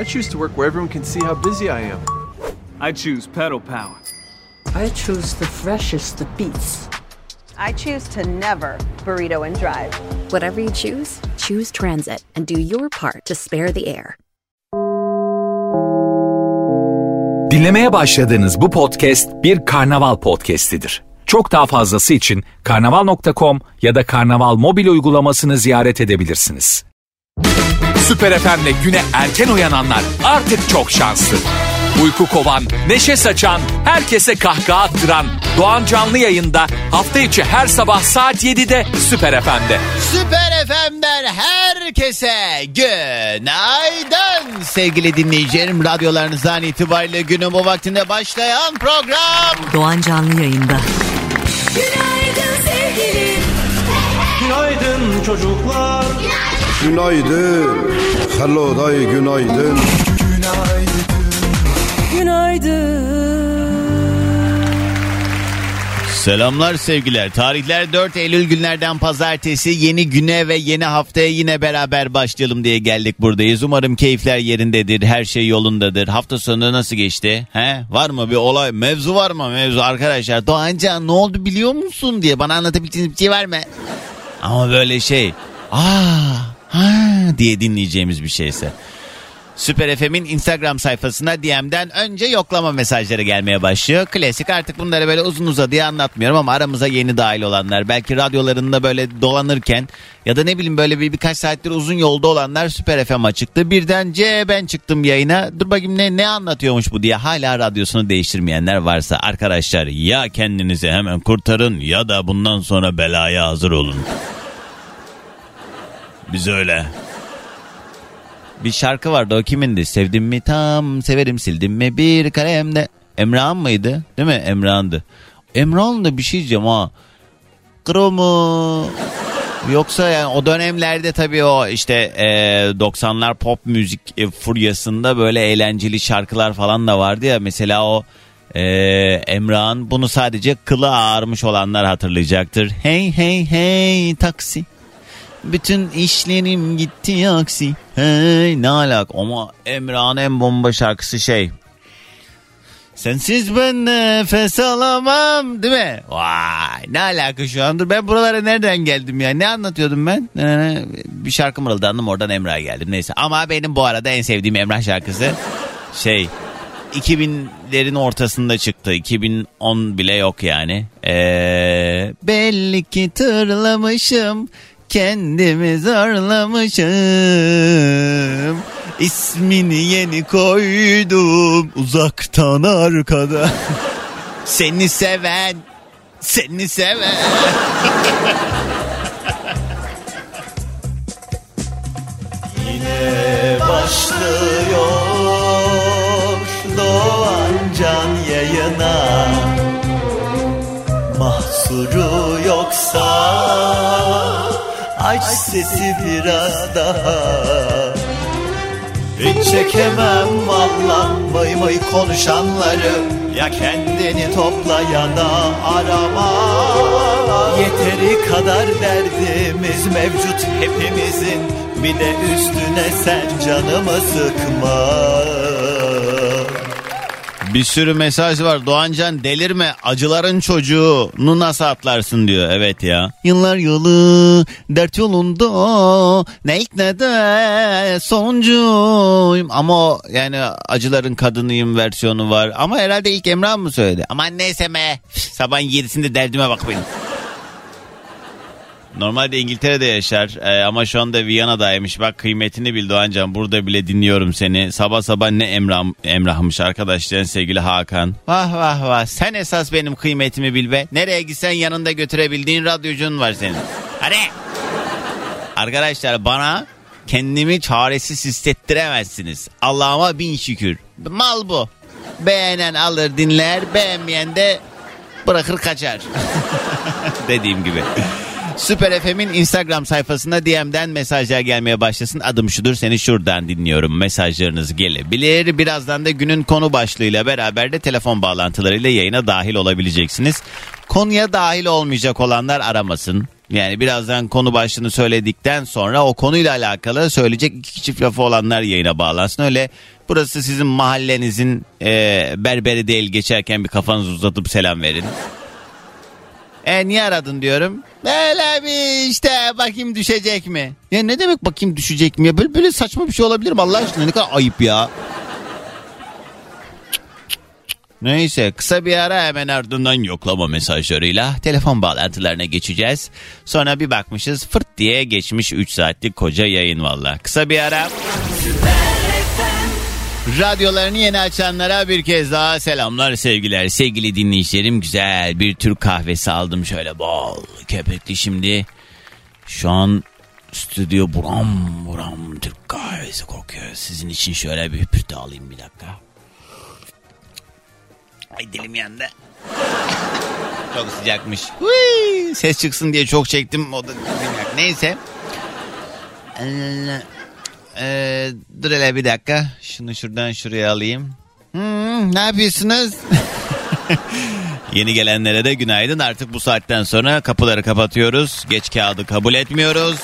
I choose to work where everyone can see how busy I am. I choose pedal power. I choose the freshest of beets. I choose to never burrito and drive. Whatever you choose, choose transit and do your part to spare the air. Dinlemeye başladığınız bu podcast bir karnaval podcastidir. Çok daha fazlası için karnaval.com ya da karnaval mobil uygulamasını ziyaret edebilirsiniz. Süper FM'le güne erken uyananlar artık çok şanslı. Uyku kovan, neşe saçan, herkese kahkaha attıran Doğan Canlı yayında hafta içi her sabah saat 7'de Süper FM'de. Süper FM'den herkese günaydın sevgili dinleyicilerim. Radyolarınızdan itibariyle günün bu vaktinde başlayan program. Doğan Canlı yayında. Günaydın çocuklar. Günaydın. Hello day günaydın. Selamlar sevgiler. Tarihler 4 Eylül günlerden pazartesi yeni güne ve yeni haftaya yine beraber başlayalım diye geldik buradayız. Umarım keyifler yerindedir, her şey yolundadır. Hafta sonu nasıl geçti? He? Var mı bir olay, mevzu var mı mevzu arkadaşlar? Doğancan ne oldu biliyor musun diye bana anlatabileceğiniz bir şey var mı? Ama böyle şey, aa, ha diye dinleyeceğimiz bir şeyse. Süper FM'in Instagram sayfasına DM'den önce yoklama mesajları gelmeye başlıyor. Klasik artık bunları böyle uzun uzadıya anlatmıyorum ama aramıza yeni dahil olanlar belki radyolarında böyle dolanırken ya da ne bileyim böyle bir birkaç saattir uzun yolda olanlar Süper FM açıktı. Birden C ben çıktım yayına dur bakayım ne, ne anlatıyormuş bu diye hala radyosunu değiştirmeyenler varsa arkadaşlar ya kendinizi hemen kurtarın ya da bundan sonra belaya hazır olun. Biz öyle. Bir şarkı vardı o kimindi? Sevdim mi tam severim sildim mi bir kalemde. Emrah'ın mıydı? Değil mi? Emrah'ındı. Emrah'ın da bir şey diyeceğim ha. Kromu. Yoksa yani o dönemlerde tabii o işte e, 90'lar pop müzik e, furyasında böyle eğlenceli şarkılar falan da vardı ya. Mesela o e, Emrah'ın bunu sadece kılı ağarmış olanlar hatırlayacaktır. Hey hey hey taksi. Bütün işlerim gitti aksi. Hey ne alak ama Emrah'ın en bomba şarkısı şey. Sensiz ben nefes alamam değil mi? Vay ne alaka şu an? Ben buralara nereden geldim ya? Ne anlatıyordum ben? Bir şarkı mırıldandım oradan Emrah'a geldim. Neyse ama benim bu arada en sevdiğim Emrah şarkısı şey 2000'lerin ortasında çıktı. 2010 bile yok yani. Ee, belli ki tırlamışım kendimi zorlamışım. İsmini yeni koydum uzaktan arkada. Seni seven, seni seven. Yine başlıyor Doğan Can yayına Mahsuru yoksa Aç sesi biraz daha. Hiç çekemem vallam vay vay konuşanları. Ya kendini topla ya da arama. Yeteri kadar derdimiz mevcut hepimizin. Bir de üstüne sen canımı sıkma bir sürü mesaj var. Doğancan delirme acıların çocuğunu nasıl atlarsın diyor. Evet ya. Yıllar yılı dert yolunda ne ne de sonuncuyum. Ama o yani acıların kadınıyım versiyonu var. Ama herhalde ilk Emrah mı söyledi? Aman neyse me. Sabahın yedisinde derdime bak benim. Normalde İngiltere'de yaşar ee, ama şu anda Viyana'daymış. Bak kıymetini bil Doğancan burada bile dinliyorum seni. Sabah sabah ne Emrah, Emrah'mış arkadaşların sevgili Hakan. Vah vah vah sen esas benim kıymetimi bil be. Nereye gitsen yanında götürebildiğin radyocun var senin. Hadi. Arkadaşlar bana kendimi çaresiz hissettiremezsiniz. Allah'ıma bin şükür. Mal bu. Beğenen alır dinler beğenmeyen de bırakır kaçar. Dediğim gibi. Süper FM'in Instagram sayfasına DM'den mesajlar gelmeye başlasın. Adım şudur seni şuradan dinliyorum. Mesajlarınız gelebilir. Birazdan da günün konu başlığıyla beraber de telefon bağlantılarıyla yayına dahil olabileceksiniz. Konuya dahil olmayacak olanlar aramasın. Yani birazdan konu başlığını söyledikten sonra o konuyla alakalı söyleyecek iki çift lafı olanlar yayına bağlansın. Öyle burası sizin mahallenizin e, berberi değil geçerken bir kafanızı uzatıp selam verin. E niye aradın diyorum. Öyle bir işte bakayım düşecek mi? Ya ne demek bakayım düşecek mi? Ya böyle, böyle saçma bir şey olabilir mi Allah aşkına ne kadar ayıp ya. Neyse kısa bir ara hemen ardından yoklama mesajlarıyla telefon bağlantılarına geçeceğiz. Sonra bir bakmışız fırt diye geçmiş 3 saatlik koca yayın valla. Kısa bir ara. Radyolarını yeni açanlara bir kez daha selamlar sevgiler. Sevgili dinleyicilerim güzel bir Türk kahvesi aldım şöyle bol köpekli şimdi. Şu an stüdyo buram buram Türk kahvesi kokuyor. Sizin için şöyle bir pürt alayım bir dakika. Ay dilim yandı. çok sıcakmış. Hui, ses çıksın diye çok çektim. O da Neyse. Ee, dur hele bir dakika. Şunu şuradan şuraya alayım. Hmm, ne yapıyorsunuz? Yeni gelenlere de günaydın. Artık bu saatten sonra kapıları kapatıyoruz. Geç kağıdı kabul etmiyoruz.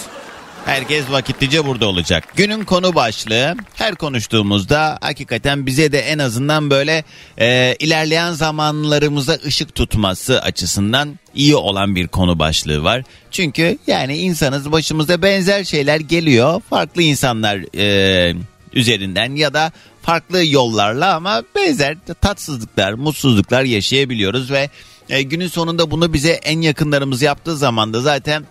Herkes vakitlice burada olacak. Günün konu başlığı her konuştuğumuzda hakikaten bize de en azından böyle e, ilerleyen zamanlarımıza ışık tutması açısından iyi olan bir konu başlığı var. Çünkü yani insanız başımıza benzer şeyler geliyor. Farklı insanlar e, üzerinden ya da farklı yollarla ama benzer tatsızlıklar, mutsuzluklar yaşayabiliyoruz ve e, günün sonunda bunu bize en yakınlarımız yaptığı zaman da zaten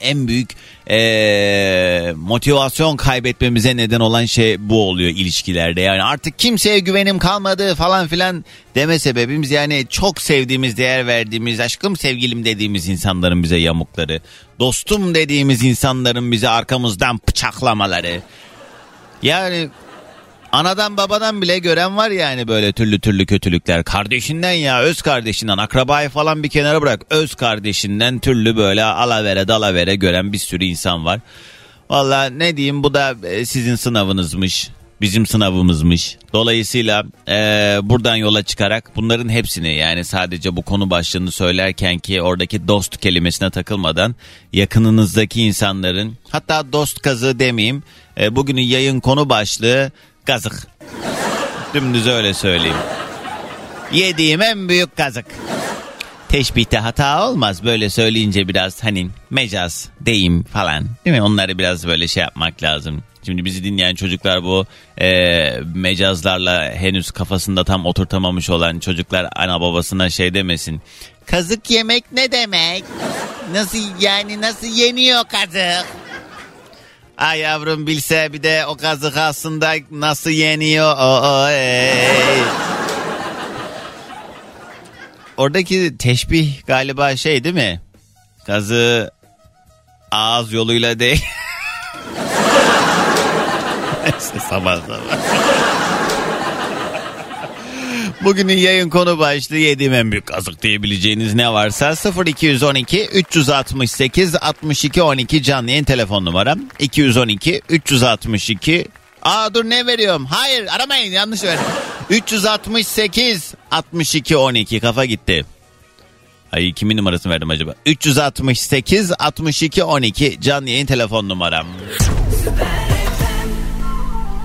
en büyük eee, motivasyon kaybetmemize neden olan şey bu oluyor ilişkilerde. Yani artık kimseye güvenim kalmadı falan filan deme sebebimiz yani çok sevdiğimiz, değer verdiğimiz, aşkım sevgilim dediğimiz insanların bize yamukları, dostum dediğimiz insanların bize arkamızdan bıçaklamaları. Yani Anadan babadan bile gören var yani böyle türlü türlü kötülükler. Kardeşinden ya öz kardeşinden akrabayı falan bir kenara bırak. Öz kardeşinden türlü böyle alavere dalavere gören bir sürü insan var. Valla ne diyeyim bu da e, sizin sınavınızmış. Bizim sınavımızmış. Dolayısıyla e, buradan yola çıkarak bunların hepsini yani sadece bu konu başlığını söylerken ki oradaki dost kelimesine takılmadan yakınınızdaki insanların hatta dost kazı demeyeyim e, bugünün yayın konu başlığı kazık. Dümdüz öyle söyleyeyim. Yediğim en büyük kazık. Teşbihte hata olmaz böyle söyleyince biraz hani mecaz, deyim falan değil mi? Onları biraz böyle şey yapmak lazım. Şimdi bizi dinleyen çocuklar bu e, mecazlarla henüz kafasında tam oturtamamış olan çocuklar ana babasına şey demesin. Kazık yemek ne demek? Nasıl yani nasıl yeniyor kazık? Ay yavrum bilse bir de o kazık aslında nasıl yeniyor. O, o, ey. Oradaki teşbih galiba şey değil mi? Kazı ağız yoluyla değil. Sabah sabah. Bugünün yayın konu başlığı yediğim en büyük kazık diyebileceğiniz ne varsa 0212 368 62 12 canlı yayın telefon numaram 212 362 Aa dur ne veriyorum? Hayır aramayın yanlış verdim. 368 62 12 kafa gitti. Ay kimin numarasını verdim acaba? 368 62 12 canlı yayın telefon numaram.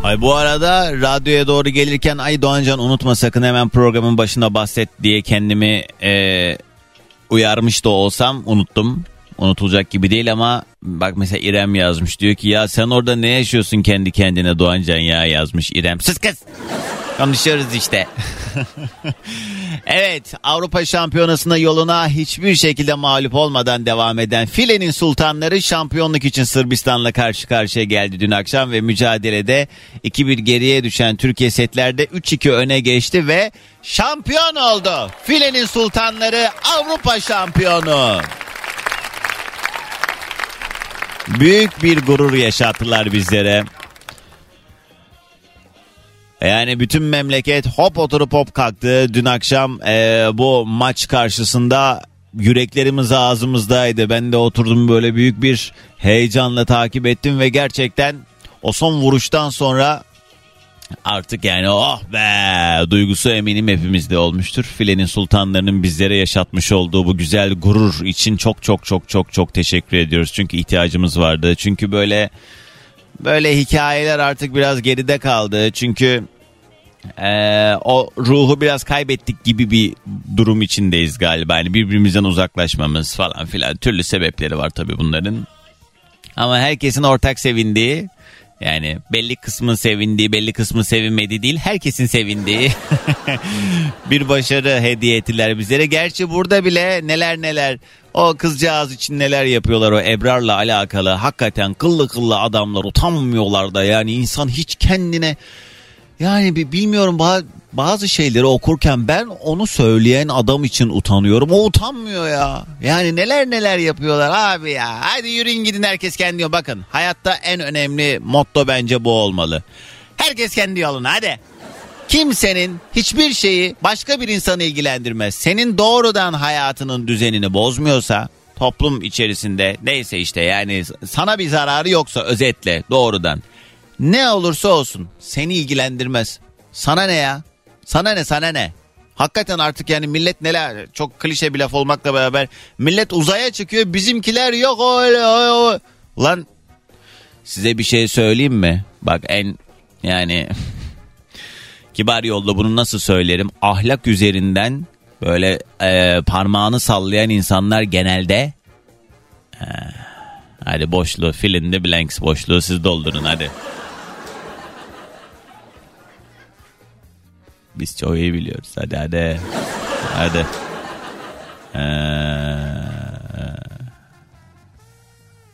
Ay bu arada radyoya doğru gelirken ay Doğancan unutma sakın hemen programın başında bahset diye kendimi e, uyarmış da olsam unuttum. Unutulacak gibi değil ama bak mesela İrem yazmış diyor ki ya sen orada ne yaşıyorsun kendi kendine Doğancan ya yazmış İrem. Sus kız. Konuşuyoruz işte. evet Avrupa Şampiyonası'na yoluna hiçbir şekilde mağlup olmadan devam eden Filenin Sultanları şampiyonluk için Sırbistan'la karşı karşıya geldi dün akşam ve mücadelede 2-1 geriye düşen Türkiye setlerde 3-2 öne geçti ve şampiyon oldu. Filenin Sultanları Avrupa şampiyonu. Büyük bir gurur yaşattılar bizlere. Yani bütün memleket hop oturup hop kalktı. Dün akşam e, bu maç karşısında yüreklerimiz ağzımızdaydı. Ben de oturdum böyle büyük bir heyecanla takip ettim ve gerçekten o son vuruştan sonra Artık yani oh be duygusu eminim hepimizde olmuştur. Filenin sultanlarının bizlere yaşatmış olduğu bu güzel gurur için çok çok çok çok çok teşekkür ediyoruz. Çünkü ihtiyacımız vardı. Çünkü böyle böyle hikayeler artık biraz geride kaldı. Çünkü ee, o ruhu biraz kaybettik gibi bir durum içindeyiz galiba. Yani birbirimizden uzaklaşmamız falan filan türlü sebepleri var tabii bunların. Ama herkesin ortak sevindiği yani belli kısmın sevindiği belli kısmın sevinmediği değil herkesin sevindiği bir başarı hediye ettiler bizlere. Gerçi burada bile neler neler o kızcağız için neler yapıyorlar o Ebrar'la alakalı hakikaten kıllı kıllı adamlar utanmıyorlar da yani insan hiç kendine yani bir bilmiyorum bazı şeyleri okurken ben onu söyleyen adam için utanıyorum. O utanmıyor ya. Yani neler neler yapıyorlar abi ya. Hadi yürüyün gidin herkes kendi yol. Bakın hayatta en önemli motto bence bu olmalı. Herkes kendi yoluna hadi. Kimsenin hiçbir şeyi başka bir insanı ilgilendirmez. Senin doğrudan hayatının düzenini bozmuyorsa toplum içerisinde neyse işte yani sana bir zararı yoksa özetle doğrudan. Ne olursa olsun seni ilgilendirmez. Sana ne ya? Sana ne sana ne? Hakikaten artık yani millet neler çok klişe bir laf olmakla beraber millet uzaya çıkıyor bizimkiler yok öyle öyle. Ulan size bir şey söyleyeyim mi? Bak en yani kibar yolda bunu nasıl söylerim? Ahlak üzerinden böyle e, parmağını sallayan insanlar genelde e, hadi boşluğu fill in the blanks boşluğu siz doldurun hadi. Biz çok iyi biliyoruz. Hadi hadi. Hadi. Ee,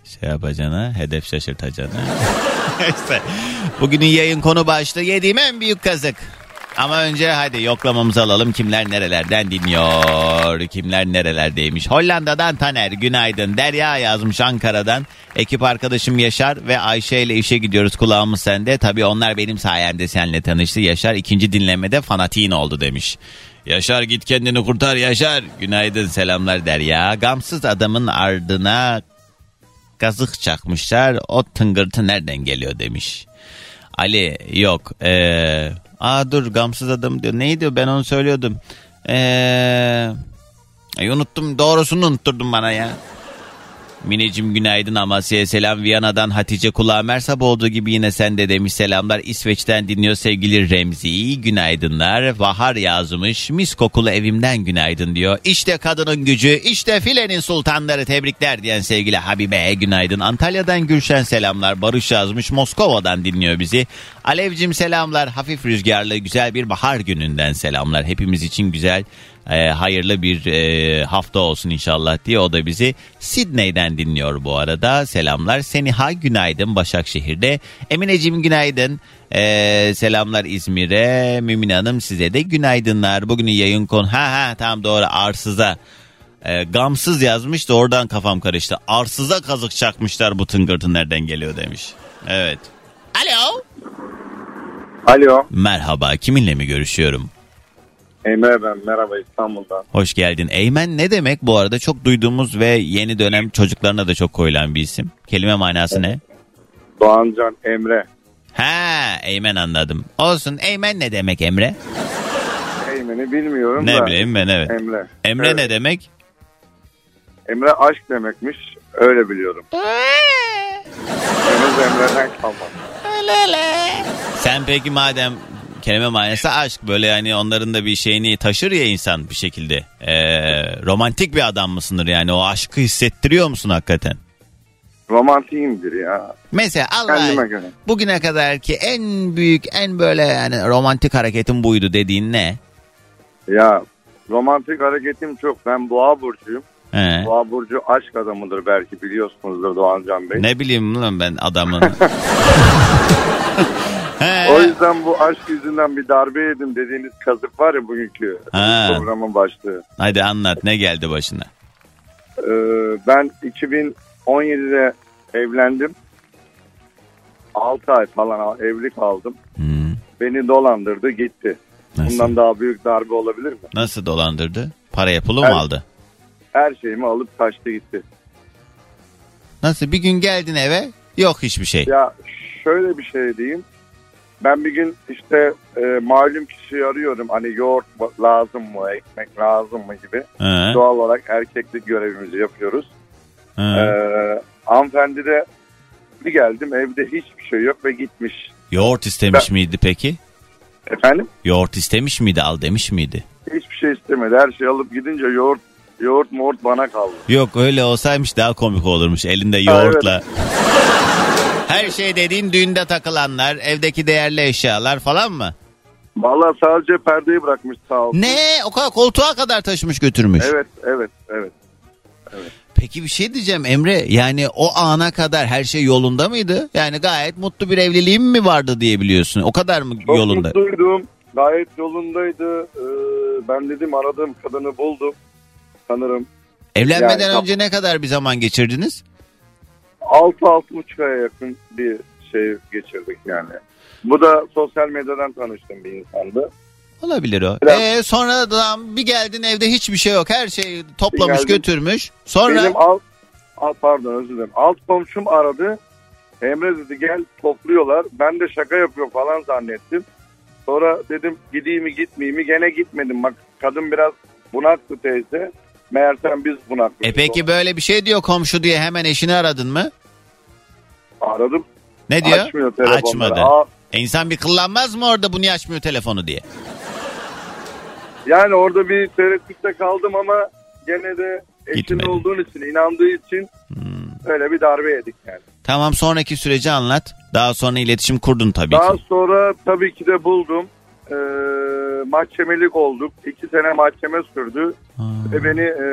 şey yapacağına, hedef şaşırtacağına. işte bugünün yayın konu başlığı yediğim en büyük kazık. Ama önce hadi yoklamamızı alalım. Kimler nerelerden dinliyor? Kimler nerelerdeymiş? Hollanda'dan Taner günaydın. Derya yazmış Ankara'dan. Ekip arkadaşım Yaşar ve Ayşe ile işe gidiyoruz kulağımız sende. Tabii onlar benim sayemde seninle tanıştı. Yaşar ikinci dinlemede fanatiğin oldu demiş. Yaşar git kendini kurtar Yaşar. Günaydın selamlar Derya. Gamsız adamın ardına kazık çakmışlar. O tıngırtı nereden geliyor demiş. Ali yok. Eee... Aa dur gamsız adam diyor. Neydi ben onu söylüyordum. Eee... Ay, unuttum doğrusunu unutturdun bana ya. Mineciğim günaydın Amasya'ya selam. Viyana'dan Hatice kulağı mersap olduğu gibi yine sen de demiş selamlar. İsveç'ten dinliyor sevgili Remzi. Günaydınlar. Bahar yazmış. Mis kokulu evimden günaydın diyor. İşte kadının gücü, işte filenin sultanları tebrikler diyen sevgili Habibe günaydın. Antalya'dan Gülşen selamlar. Barış yazmış. Moskova'dan dinliyor bizi. Alevcim selamlar. Hafif rüzgarlı güzel bir bahar gününden selamlar. Hepimiz için güzel e, hayırlı bir e, hafta olsun inşallah diye o da bizi Sidney'den dinliyor bu arada. Selamlar. Seniha günaydın Başakşehir'de. Emineciğim günaydın. E, selamlar İzmir'e. Mümin Hanım size de günaydınlar. Bugünün yayın konu ha ha tamam doğru arsıza. E, gamsız yazmış da oradan kafam karıştı. Arsıza kazık çakmışlar bu tıngırtı nereden geliyor demiş. Evet. Alo. Alo. Merhaba kiminle mi görüşüyorum? Emre ben. Merhaba İstanbul'dan. Hoş geldin. Eymen ne demek bu arada? Çok duyduğumuz ve yeni dönem çocuklarına da çok koyulan bir isim. Kelime manası ne? Doğancan Emre. Ha, Eymen anladım. Olsun. Eymen ne demek Emre? Eymen'i bilmiyorum Ne da. bileyim ben evet. Emre. Emre Evet. ne demek? Emre aşk demekmiş. Öyle biliyorum. Henüz Emre'den kalmadı. Sen peki madem kelime manası aşk böyle yani onların da bir şeyini taşır ya insan bir şekilde. Ee, romantik bir adam mısındır yani o aşkı hissettiriyor musun hakikaten? Romantiyimdir ya. Mesela Allah Kendime göre. bugüne kadar ki en büyük en böyle yani romantik hareketin buydu dediğin ne? Ya romantik hareketim çok. Ben boğa burcuyum. He. Boğa burcu aşk adamıdır belki biliyorsunuzdur Doğancan Bey. Ne bileyim lan ben adamın. He. O yüzden bu aşk yüzünden bir darbe yedim dediğiniz kazık var ya bugünkü Ha. programın başlığı. Hadi anlat ne geldi başına? Ee, ben 2017'de evlendim. 6 ay falan evli kaldım. Hmm, Beni dolandırdı gitti. Nasıl? Bundan daha büyük darbe olabilir mi? Nasıl dolandırdı? Paraya pulu mu Evet. aldı? Her şeyimi alıp kaçtı gitti. Nasıl bir gün geldin eve yok hiçbir şey. Ya şöyle bir şey diyeyim. Ben bir gün işte e, malum kişiyi arıyorum. Hani yoğurt lazım mı, ekmek lazım mı gibi. He, Doğal olarak erkeklik görevimizi yapıyoruz. he. Ee, hanımefendi de bir geldim evde hiçbir şey yok ve gitmiş. Yoğurt istemiş Ben- miydi peki? Efendim? Yoğurt istemiş miydi al demiş miydi? Hiçbir şey istemedi. Her şeyi alıp gidince yoğurt yoğurt moğurt bana kaldı. Yok öyle olsaymış daha komik olurmuş elinde yoğurtla. Her şey dediğin düğünde takılanlar, evdeki değerli eşyalar falan mı? Vallahi sadece perdeyi bırakmış sağ olsun. Ne? O kadar koltuğa kadar taşımış götürmüş. Evet evet evet. Peki bir şey diyeceğim Emre. Yani o ana kadar her şey yolunda mıydı? Yani gayet mutlu bir evliliğim mi vardı diye biliyorsun. O kadar mı Çok yolunda? mutluydum. Gayet yolundaydı. Ee, ben dedim aradığım kadını buldum. Sanırım Evlenmeden Yani- önce ne kadar bir zaman geçirdiniz? 6-6,5 aya yakın bir şey geçirdik yani. Bu da sosyal medyadan tanıştığım bir insandı. Olabilir o. Biraz- Ee, sonra da bir geldin evde hiçbir şey yok. Her şeyi toplamış geldim. götürmüş. Sonra Benim alt, alt pardon özür dilerim. Alt komşum aradı. Emre dedi gel topluyorlar. Ben de şaka yapıyor falan zannettim. Sonra dedim gideyim mi gitmeyeyim mi gene gitmedim. Bak kadın biraz bunaktı teyze. Meğersem biz bunaktık. e peki böyle bir şey diyor komşu diye hemen eşini aradın mı? Aradım. Ne diyor? Açmıyor telefonları. Açmadı. Aa, E insan bir kıllanmaz mı orada bu niye açmıyor telefonu diye? yani orada bir tereddütte kaldım ama gene de eşin Gitmedi. olduğun için inandığı için Hmm. öyle bir darbe yedik yani. Tamam sonraki süreci anlat. Daha sonra iletişim kurdun tabii Daha ki. sonra tabii ki de buldum. Ee, mahkemelik olduk. İki sene mahkeme sürdü. Ha. Ve beni e,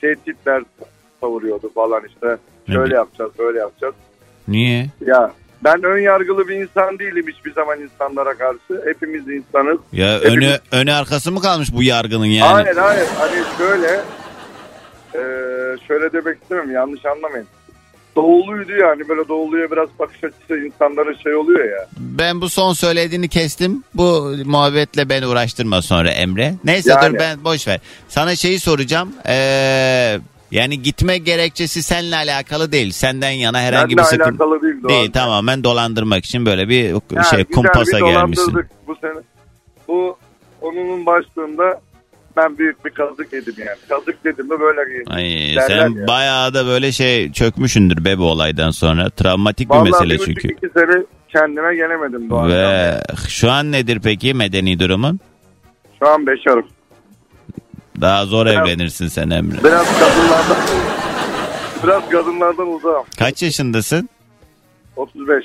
tehditler savuruyordu falan işte. Şöyle Ne? yapacağız, böyle yapacağız. Niye? Ya ben ön yargılı bir insan değilim hiçbir zaman insanlara karşı. Hepimiz insanız. Ya Hepimiz- önü önü arkası mı kalmış bu yargının yani? Hayır hayır. Hani şöyle e, şöyle demek istemiyorum yanlış anlamayın. Doğuluydu yani böyle doğuluya biraz bakış açısı insanların şey oluyor ya. Ben bu son söylediğini kestim. Bu muhabbetle beni uğraştırma sonra Emre. Neyse Yani. dur ben boş ver. Sana şeyi soracağım. Ee, yani gitme gerekçesi seninle alakalı değil. Senden yana herhangi Benimle bir sıkıntı alakalı değil. Değil. Tamamen dolandırmak için böyle bir Yani şey kumpasa bir gelmişsin. Bu sene. Bu konunun başlığında ben büyük bir kazık yedim yani. Kazık dedim mi böyle. Ay Derler sen ya. bayağı da böyle şey çökmüşündür be bu olaydan sonra. Travmatik bir Vallahi mesele bir çünkü. iki sene kendime gelemedim Doğan. Ve şu an nedir peki medeni durumun? Şu an beşerim. Daha zor Biraz- evlenirsin sen Emre. Biraz kadınlardan biraz kadınlardan uzağım. Kaç yaşındasın? 35.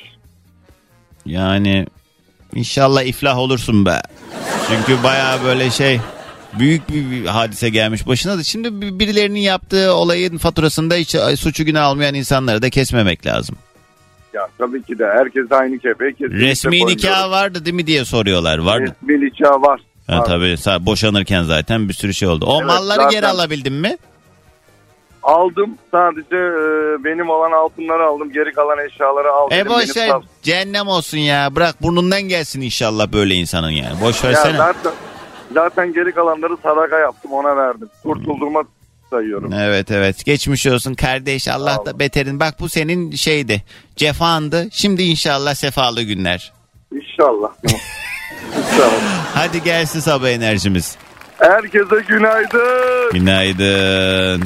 Yani inşallah iflah olursun be. Çünkü baya böyle şey büyük bir, hadise gelmiş başına da şimdi bir- birilerinin yaptığı olayın faturasında hiç suçu günah almayan insanları da kesmemek lazım. Ya tabii ki de herkes aynı kepeği kesinlikle Resmi nikah vardı değil mi diye soruyorlar. Vardı. Resmi nikah var. Ha, tabii boşanırken zaten bir sürü şey oldu. O Evet, malları zaten- geri alabildin mi? Aldım sadece e, benim olan altınları aldım. Geri kalan eşyaları aldım. E boş ver cehennem olsun ya. Bırak burnundan gelsin inşallah böyle insanın yani. Boş Ya versene. zaten, zaten geri kalanları sadaka yaptım ona verdim. Kurtulduğuma sayıyorum. Evet evet geçmiş olsun kardeş Allah da beterin. Bak bu senin şeydi cefandı. Şimdi inşallah sefalı günler. İnşallah. İnşallah. Hadi gelsin sabah enerjimiz. Herkese günaydın. Günaydın.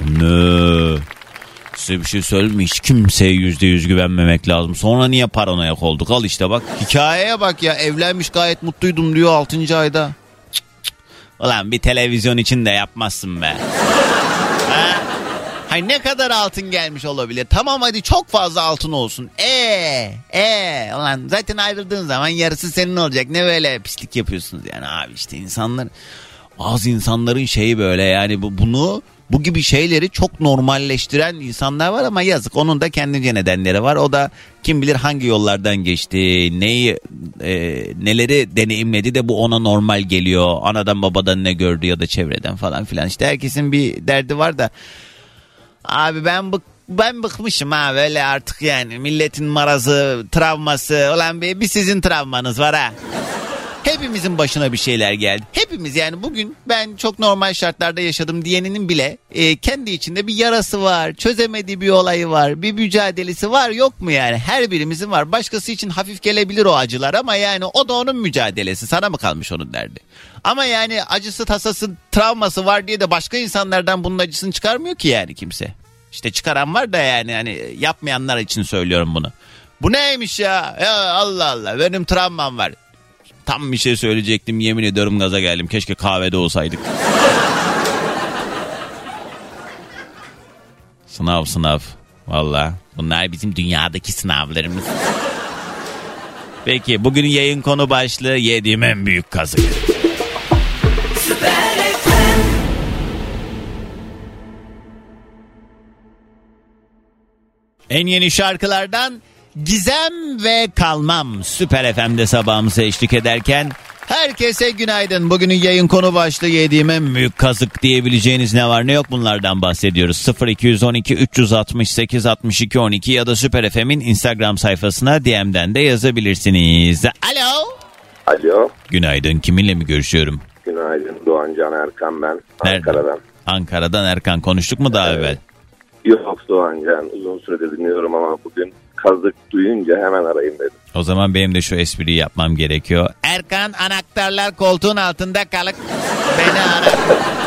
Ne? Size bir şey söyleyeyim mi? Hiç kimseye yüzde yüz güvenmemek lazım. Sonra niye paranoyak olduk? Al işte bak. Hikayeye bak ya. Evlenmiş gayet mutluydum diyor 6. ayda. Cık, cık. Ulan bir televizyon için de yapmazsın be. ha? Hay ne kadar altın gelmiş olabilir? Tamam hadi çok fazla altın olsun. Ee, ee, ulan zaten ayrıldığın zaman yarısı senin olacak. Ne böyle pislik yapıyorsunuz yani abi işte insanlar bazı insanların şeyi böyle yani bu, bunu bu gibi şeyleri çok normalleştiren insanlar var ama yazık onun da kendince nedenleri var. O da kim bilir hangi yollardan geçti, neyi e, neleri deneyimledi de bu ona normal geliyor. Anadan babadan ne gördü ya da çevreden falan filan. İşte herkesin bir derdi var da Abi ben bık ben bıkmışım ha böyle artık yani milletin marazı, travması. Ulan bir, bir sizin travmanız var ha. Hepimizin başına bir şeyler geldi. Hepimiz yani bugün ben çok normal şartlarda yaşadım diyeninin bile e, kendi içinde bir yarası var. Çözemediği bir olayı var. Bir mücadelesi var yok mu yani? Her birimizin var. Başkası için hafif gelebilir o acılar ama yani o da onun mücadelesi. Sana mı kalmış onun derdi? Ama yani acısı tasası travması var diye de başka insanlardan bunun acısını çıkarmıyor ki yani kimse. İşte çıkaran var da yani hani yapmayanlar için söylüyorum bunu. Bu neymiş ya? Ya Allah Allah benim travmam var. Tam bir şey söyleyecektim yemin ediyorum gaza geldim. Keşke kahvede olsaydık. sınav sınav. Valla bunlar bizim dünyadaki sınavlarımız. Peki bugünün yayın konu başlığı yediğim en büyük kazık. En yeni şarkılardan Gizem ve Kalmam Süper FM'de sabahımıza eşlik ederken herkese günaydın. Bugünün yayın konu başlığı yediğim en büyük kazık diyebileceğiniz ne var ne yok bunlardan bahsediyoruz. 0212 368 62 12 ya da Süper FM'in Instagram sayfasına DM'den de yazabilirsiniz. Alo. Alo. Günaydın kiminle mi görüşüyorum? Günaydın Doğan Can Erkan ben. Nereden? Ankara'dan. Ankara'dan Erkan konuştuk mu daha evvel? Yok Doğan Can uzun süredir dinliyorum ama bugün kazık duyunca hemen arayayım dedim. O zaman benim de şu espriyi yapmam gerekiyor. Erkan anahtarlar koltuğun altında kalık. Beni ara.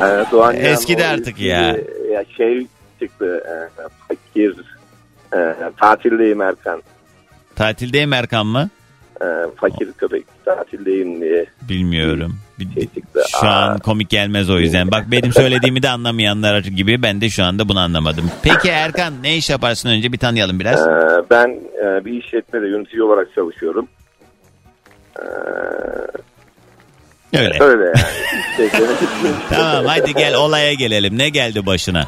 Ee, Doğan Eskidi artık ya. eski- ya. Şey çıktı e, fakir e, tatildeyim Erkan. Tatildeyim Erkan mı? E, fakir köpek tatildeyim diye. Bilmiyorum. Şey. Şu an komik gelmez o yüzden. Bak benim söylediğimi de anlamayanlar gibi ben de şu anda bunu anlamadım. Peki Erkan ne iş yaparsın önce bir tanıyalım biraz. Ee, ben e, bir işletmede yönetici olarak çalışıyorum. Ee, Öyle. öyle yani. İşte Tamam hadi gel olaya gelelim. Ne geldi başına?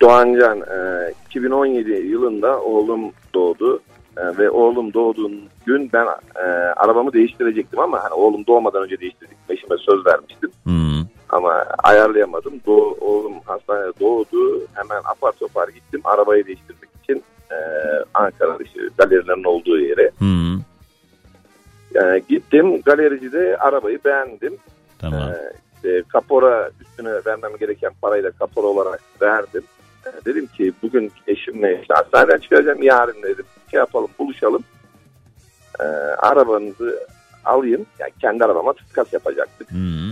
Doğancan e, 2017 yılında oğlum doğdu E, ve oğlum doğduğun gün ben e, arabamı değiştirecektim ama hani oğlum doğmadan önce değiştirdik. Eşime söz vermiştim Hmm. ama ayarlayamadım. Doğ, oğlum hastanede doğdu hemen apar topar gittim arabayı değiştirmek için e, Ankara'da işte galerilerin olduğu yere. Hmm. E, gittim galericide arabayı beğendim. Tamam. Ee, işte kapora üstüne vermem gereken parayı da kapora olarak verdim. Ee, dedim ki bugün eşimle işte hastaneden çıkacağım yarın dedim. Şey yapalım buluşalım. Ee, arabanızı alayım. Yani kendi arabama takas yapacaktık. Hmm.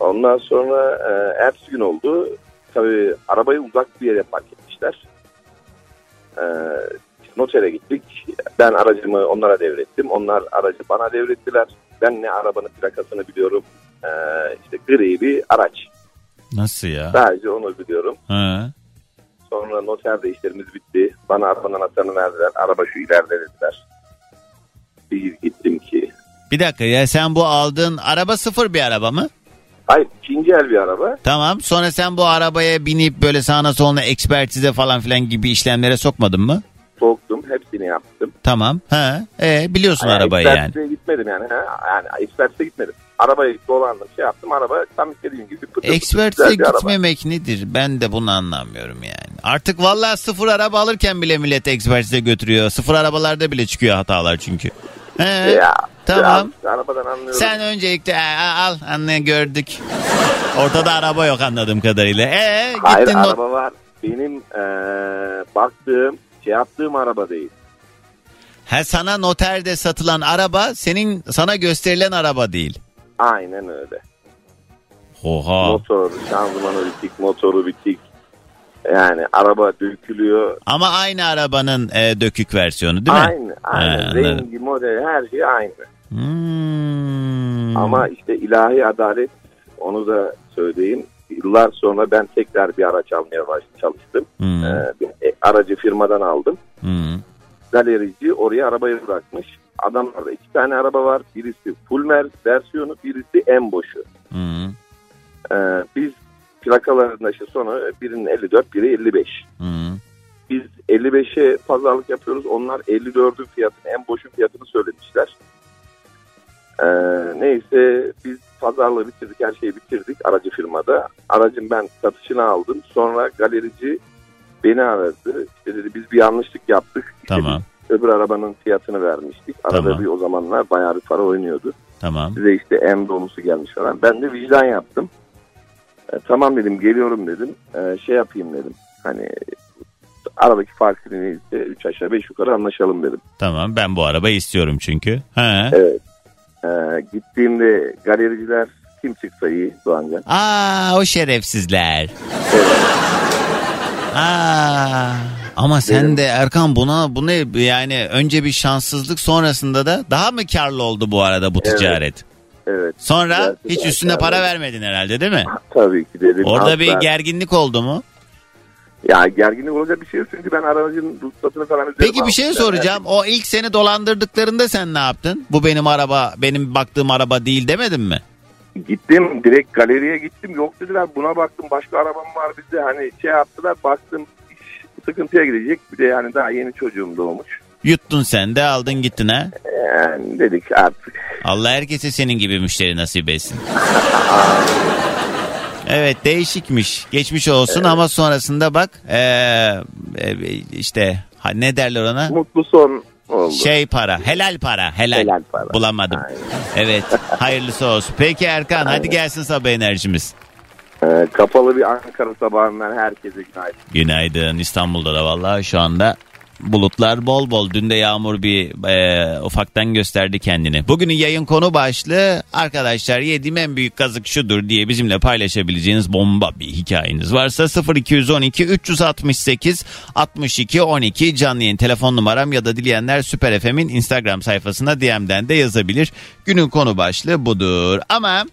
Ondan sonra e, ertesi gün oldu. Tabii arabayı uzak bir yere park etmişler. Ee, notere gittik. Ben aracımı onlara devrettim. Onlar aracı bana devrettiler. Ben ne arabanın plakasını biliyorum. Ee, işte gri bir araç. Nasıl ya? Sadece onu biliyorum. Ha. Sonra noterde işlerimiz bitti. Bana arabanın anahtarını verdiler. Araba şu ileride dediler. Bir gittim ki. Bir dakika ya sen bu aldığın araba sıfır bir araba mı? Hayır ikinci el bir araba. Tamam sonra sen bu arabaya binip böyle sağına soluna ekspertize falan filan gibi işlemlere sokmadın mı? Soktum. Hepsini yaptım. Tamam. Ha. E, biliyorsun Yani arabayı yani. ekspertize gitmedim yani. Ha? Yani ekspertize gitmedim. Arabayı dolandım şey yaptım. Araba tam istediğim gibi. Pıtır güzel bir araba. gitmemek nedir? Ben de bunu anlamıyorum yani. Artık vallahi sıfır araba alırken bile millet ekspertize götürüyor. Sıfır arabalarda bile çıkıyor hatalar çünkü. He, Ya, tamam. ya, arabadan anlıyorum. Sen öncelikle "Aa, al anne gördük. Ortada araba yok anladığım kadarıyla. E Hayır gittin not- araba var. Benim eee, baktığım şey yaptığım araba değil. Ha sana noterde satılan araba senin sana gösterilen araba değil. Aynen öyle. Oha. Motor, şanzımanı bitik, motoru bitik. Yani araba dökülüyor. Ama aynı arabanın e, dökük versiyonu değil mi? Aynı, aynı. Anladım. Rengi, modeli her şey aynı. Hmm. Ama işte ilahi adalet onu da söyleyeyim. Yıllar sonra ben tekrar bir araç almaya çalıştım. Hmm. Ee, bir e, aracı firmadan aldım. Hmm. Galerici oraya arabayı bırakmış. Adamlarda iki tane araba var. Birisi full mer- versiyonu, birisi en boşu. Hmm. Ee, biz plakalarında işte sonu birinin 54, biri 55. Hmm. Biz 55'e pazarlık yapıyoruz. Onlar 54'ün fiyatını, en boşun fiyatını söylemişler. Ee, neyse biz pazarlığı bitirdik, her şeyi bitirdik aracı firmada. Aracın ben satışını aldım. Sonra galerici beni aradı. İşte dedi biz bir yanlışlık yaptık. İşte Tamam. öbür arabanın fiyatını vermiştik. Arada Tamam. bir o zamanlar bayağı bir para oynuyordu. Tamam. Size işte en dolusu gelmiş falan. Ben de vicdan yaptım. E, tamam dedim geliyorum dedim. E, şey yapayım dedim. Hani aradaki farkı neyse 3 aşağı 5 yukarı anlaşalım dedim. Tamam ben bu arabayı istiyorum çünkü. He. Evet. E, gittiğimde galericiler kim çıksa iyi Doğancan. Aa o şerefsizler. Aa ama sen Benim- de Erkan buna bu ne yani önce bir şanssızlık sonrasında da daha mı karlı oldu bu arada bu Evet. ticaret? Evet. Sonra Gerçekten hiç üstüne karlı. para vermedin herhalde değil mi? Tabii ki dedim. Orada Asla- bir gerginlik oldu mu? Ya gerginlik olacak bir şey yok çünkü ben aracın ruhsatını falan üzerime Peki bir şey soracağım. O ilk seni dolandırdıklarında sen ne yaptın? Bu benim araba, benim baktığım araba değil demedin mi? Gittim direkt galeriye gittim. Yok dediler buna baktım başka arabam var bizde. Hani şey yaptılar baktım iş sıkıntıya girecek. Bir de yani daha yeni çocuğum doğmuş. Yuttun sen de aldın gittin ha. Yani dedik artık. Allah herkese senin gibi müşteri nasip etsin. Evet değişikmiş. Geçmiş olsun ama sonrasında bak ee, işte ne derler ona? Mutlu son oldu. Şey para, helal para, helal. Helal para. Bulamadım. Aynen. Evet, hayırlısı olsun. Peki Erkan, hadi gelsin sabah enerjimiz. Ee, kapalı bir Ankara sabahından herkese günaydın. Günaydın. İstanbul'da da vallahi şu anda bulutlar bol bol. Dün de yağmur bir e, ufaktan gösterdi kendini. Bugünün yayın konu başlığı arkadaşlar yediğim en büyük kazık şudur diye bizimle paylaşabileceğiniz bomba bir hikayeniz varsa 0212 368 62 12 canlı yayın telefon numaram ya da dileyenler Süper FM'in Instagram sayfasına DM'den de yazabilir. Günün konu başlığı budur. Ama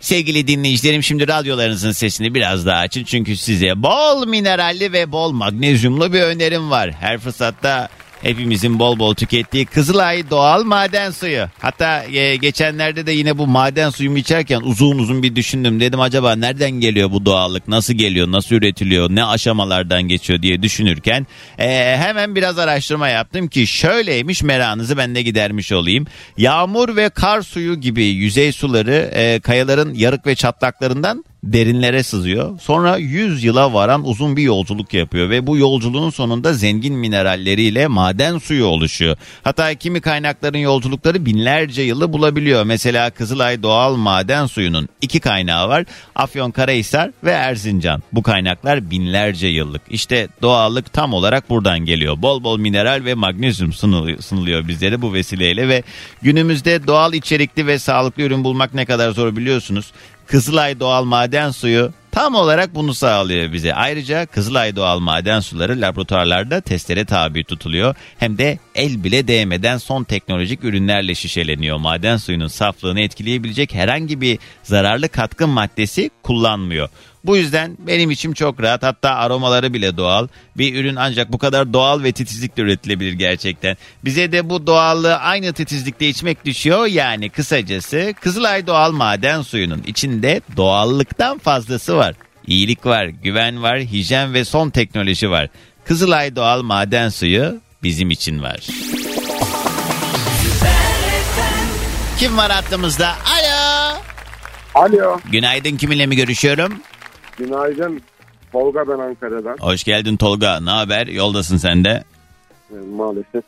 Sevgili dinleyicilerim şimdi radyolarınızın sesini biraz daha açın çünkü size bol mineralli ve bol magnezyumlu bir önerim var. Her fırsatta hepimizin bol bol tükettiği Kızılay doğal maden suyu. Hatta e, geçenlerde de yine bu maden suyumu içerken uzun uzun bir düşündüm. Dedim acaba nereden geliyor bu doğallık? Nasıl geliyor? Nasıl üretiliyor? Ne aşamalardan geçiyor diye düşünürken e, hemen biraz araştırma yaptım ki şöyleymiş merakınızı ben de gidermiş olayım. Yağmur ve kar suyu gibi yüzey suları e, kayaların yarık ve çatlaklarından derinlere sızıyor. Sonra 100 yıla varan uzun bir yolculuk yapıyor ve bu yolculuğun sonunda zengin mineralleriyle maden suyu oluşuyor. Hatta kimi kaynakların yolculukları binlerce yılı bulabiliyor. Mesela Kızılay doğal maden suyunun iki kaynağı var. Afyonkarahisar ve Erzincan. Bu kaynaklar binlerce yıllık. İşte doğallık tam olarak buradan geliyor. Bol bol mineral ve magnezyum sunuluyor bizlere bu vesileyle ve günümüzde doğal içerikli ve sağlıklı ürün bulmak ne kadar zor biliyorsunuz. Kızılay doğal maden suyu tam olarak bunu sağlıyor bize. Ayrıca Kızılay doğal maden suları laboratuvarlarda testlere tabi tutuluyor. Hem de el bile değmeden son teknolojik ürünlerle şişeleniyor. Maden suyunun saflığını etkileyebilecek herhangi bir zararlı katkı maddesi kullanmıyor. Bu yüzden benim içim çok rahat hatta aromaları bile doğal. Bir ürün ancak bu kadar doğal ve titizlikle üretilebilir gerçekten. Bize de bu doğallığı aynı titizlikte içmek düşüyor. Yani kısacası Kızılay doğal maden suyunun içinde doğallıktan fazlası var. İyilik var, güven var, hijyen ve son teknoloji var. Kızılay doğal maden suyu bizim için var. Kim var hattımızda? Alo. Alo. Günaydın kiminle mi görüşüyorum? Günaydın. Tolga ben Ankara'dan. Hoş geldin Tolga. Ne haber? Yoldasın sen de. Ee, maalesef.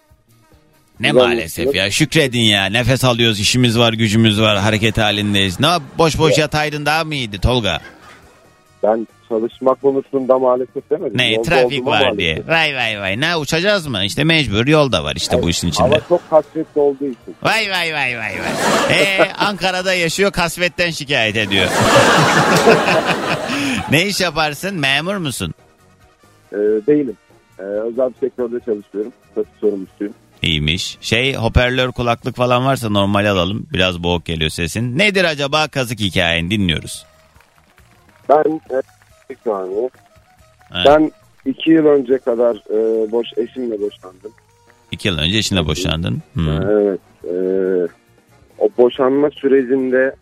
Ne Güzel maalesef ya. Şükredin ya. Nefes alıyoruz, işimiz var, gücümüz var, hareket halindeyiz. Ne yap- boş boş yataydın daha mı iyiydi Tolga? Ben çalışma konusunda maalesef demedim. Ne Yolda trafik var maalesef. diye. Vay vay vay. Ne uçacağız mı? İşte mecbur yolda var işte bu işin içinde. Hava çok kasvetli olduğu için. Vay vay vay vay vay. Ee, Ankara'da yaşıyor kasvetten şikayet ediyor. ne iş yaparsın? Memur musun? Ee, değilim. Ee, özel bir sektörde çalışıyorum. Satış sorumlusuyum. İyiymiş. Şey hoparlör kulaklık falan varsa normal alalım. Biraz boğuk geliyor sesin. Nedir acaba kazık hikayen dinliyoruz. Ben e, bir saniye. Evet. Ben iki yıl önce kadar e, boş eşimle boşandım. İki yıl önce eşinle boşandın. Hı. Evet. e, o boşanma sürecinde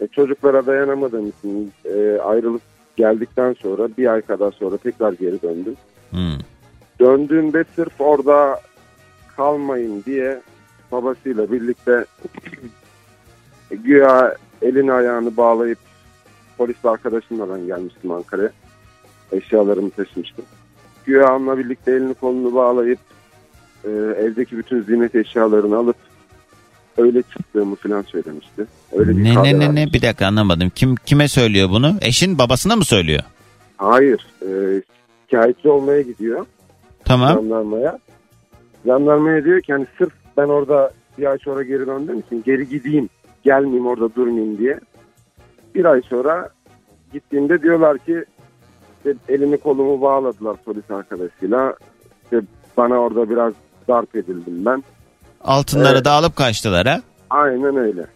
e, çocuklara dayanamadığım için e, ayrılıp geldikten sonra bir ay kadar sonra tekrar geri döndüm. Hı. Döndüğümde sırf orada kalmayın diye babasıyla birlikte güya elini ayağını bağlayıp polis arkadaşımla ben gelmiştim Ankara'ya. Eşyalarımı taşımıştım. Güya onunla birlikte elini kolunu bağlayıp e, evdeki bütün ziynet eşyalarını alıp öyle çıktığımı falan söylemişti. Öyle bir Ne ne ne ne bir dakika anlamadım. Kim kime söylüyor bunu? Eşin babasına mı söylüyor? Hayır. E, şikayetçi olmaya gidiyor. Tamam. Jandarmaya. Jandarmaya diyor ki hani sırf ben orada bir ay sonra geri döndüğüm için geri gideyim. Gelmeyeyim orada durmayayım diye. Bir ay sonra gittiğimde diyorlar ki işte elimi kolumu bağladılar polis arkadaşıyla. İşte bana orada biraz darp edildim ben. Altınları Evet. da alıp kaçtılar ha? Aynen öyle.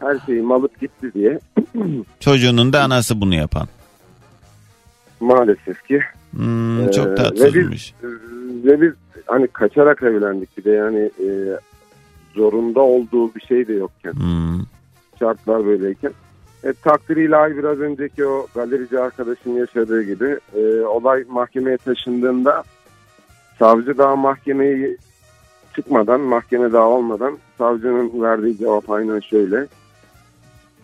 Her şeyimi alıp gitti diye. Çocuğunun da anası bunu yapan. Maalesef ki. Hmm, Ee, çok ve tatsızmış. biz, ve biz hani kaçarak evlendik bir de yani e, zorunda olduğu bir şey de yokken. Hmm. Şartlar böyleyken. E, takdir ilahi biraz önceki o galerici arkadaşın yaşadığı gibi e, olay mahkemeye taşındığında savcı daha mahkemeyi çıkmadan mahkeme daha olmadan savcının verdiği cevap aynen şöyle.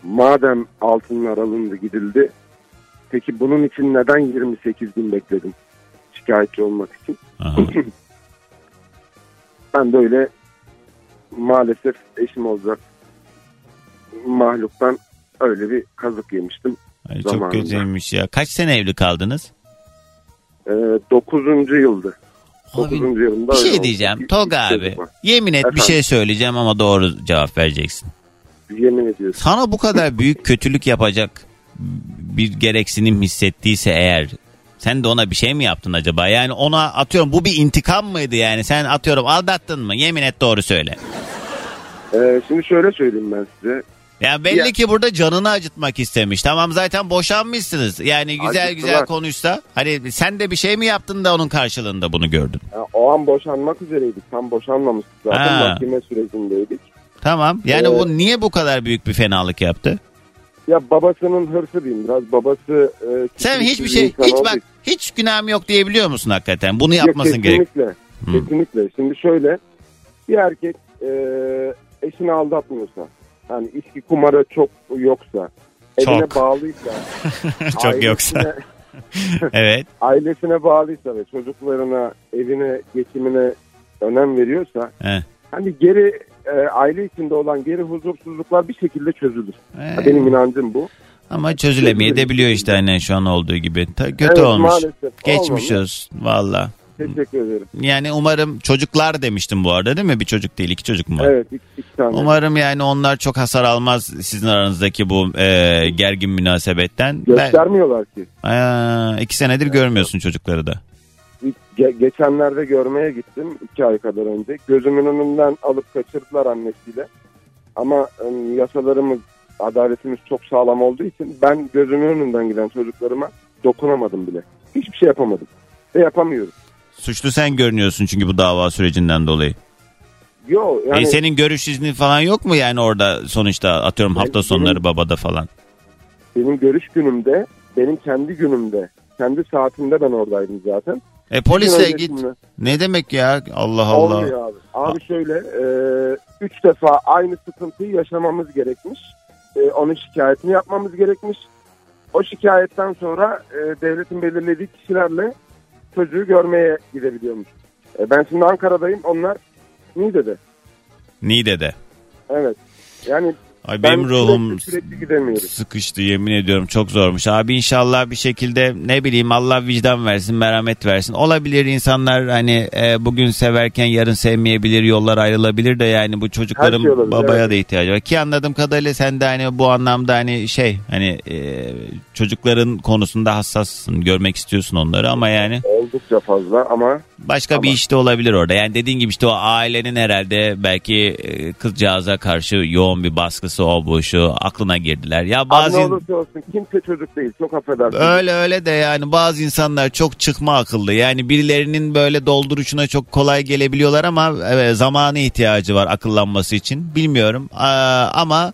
Madem altınlar alındı gidildi peki bunun için neden 28 gün bekledim şikayetçi olmak için? Ben de öyle maalesef eşim olacak mahluktan öyle bir kazık yemiştim. Ay, çok Zamanında. kötüymüş ya. Kaç sene evli kaldınız? Ee, 9. yıldı. Abi, 9. yılında Bir şey diyeceğim. Bir- Tolga bir abi. var. Yemin et bir Efendim? şey söyleyeceğim ama doğru cevap vereceksin. Yemin ediyorsun. Sana bu kadar büyük kötülük yapacak bir gereksinim hissettiyse eğer sen de ona bir şey mi yaptın acaba? Yani ona atıyorum bu bir intikam mıydı yani? Sen atıyorum aldattın mı? Yemin et doğru söyle. Ee, şimdi şöyle söyleyeyim ben size. Ya belli Ya- ki burada canını acıtmak istemiş. Tamam zaten boşanmışsınız. Yani güzel Acıttılar. güzel konuşsa. Hani sen de bir şey mi yaptın da onun karşılığında bunu gördün? Ya, o an boşanmak üzereydik. Tam boşanmamıştık zaten. Ha. Mahkeme sürecindeydik. Tamam. Yani Evet. bu niye bu kadar büyük bir fenalık yaptı? Ya babasının hırsı diyeyim biraz. Babası e, Sen hiçbir bir şey hiç bak için- hiç günahım yok diyebiliyor musun hakikaten? Bunu Yok, yapmasın gerek. kesinlikle. Kesinlikle. Şimdi şöyle bir erkek e, eşini aldatmıyorsa yani içki kumarı çok yoksa evine Çok. bağlıysa Çok yoksa. Evet. ailesine bağlıysa ve çocuklarına evine geçimine önem veriyorsa He. hani geri e, aile içinde olan geri huzursuzluklar bir şekilde çözülür. He. Benim inancım bu. Ama çözülemeye de biliyor işte aynen şu an olduğu gibi. Ta- kötü Evet, olmuş. maalesef. Geçmiş Olmamış. olsun valla. Teşekkür ederim. Yani umarım çocuklar demiştim bu arada değil mi? Bir çocuk değil iki çocuk mu var? Evet iki, iki tane. Umarım yani onlar çok hasar almaz sizin aranızdaki bu e, gergin münasebetten. Ben, Göstermiyorlar ki. Aa, iki senedir görmüyorsun çocukları da. Ge- geçenlerde görmeye gittim iki ay kadar önce. Gözümün önünden alıp kaçırdılar annesiyle. Ama yasalarımız, adaletimiz çok sağlam olduğu için ben gözümün önünden giden çocuklarıma dokunamadım bile. Hiçbir şey yapamadım. Ve yapamıyorum. Suçlu sen görünüyorsun çünkü bu dava sürecinden dolayı. Yo yani E senin görüş izni falan yok mu yani orada sonuçta atıyorum hafta sonları benim- babada falan. benim görüş günümde, benim kendi günümde, kendi saatimde ben oradaydım zaten. E gün git. Ne demek ya Allah Allah. Olmuyor abi. Abi şöyle e, üç defa aynı sıkıntıyı yaşamamız gerekmiş. E, onun şikayetini yapmamız gerekmiş. O şikayetten sonra e, devletin belirlediği kişilerle çocuğu görmeye gidebiliyormuş. E, ben şimdi Ankara'dayım. Onlar Niğde'de. Niğde'de. Evet. Yani Ay ben benim ruhum sürekli, sürekli gidemiyorum. sıkıştı yemin ediyorum çok zormuş. Abi inşallah bir şekilde ne bileyim Allah vicdan versin merhamet versin. Olabilir insanlar hani e, bugün severken yarın sevmeyebilir yollar ayrılabilir de yani bu çocukların şey olabilir, babaya evet. da ihtiyacı var. Ki anladığım kadarıyla sen de hani bu anlamda hani şey hani e, çocukların konusunda hassassın görmek istiyorsun onları ama yani Oldukça fazla ama başka bir Ama- işte olabilir orada. Yani dediğin gibi işte o ailenin herhalde belki e, kızcağıza karşı yoğun bir baskısı o bu şu aklına girdiler. Ya bazı ne olursa olsun kimse çocuk değil. Çok affedersin. Öyle öyle de yani bazı insanlar çok çıkma akıllı. Yani birilerinin böyle dolduruşuna çok kolay gelebiliyorlar ama evet, zamanı ihtiyacı var akıllanması için. Bilmiyorum Aa, ama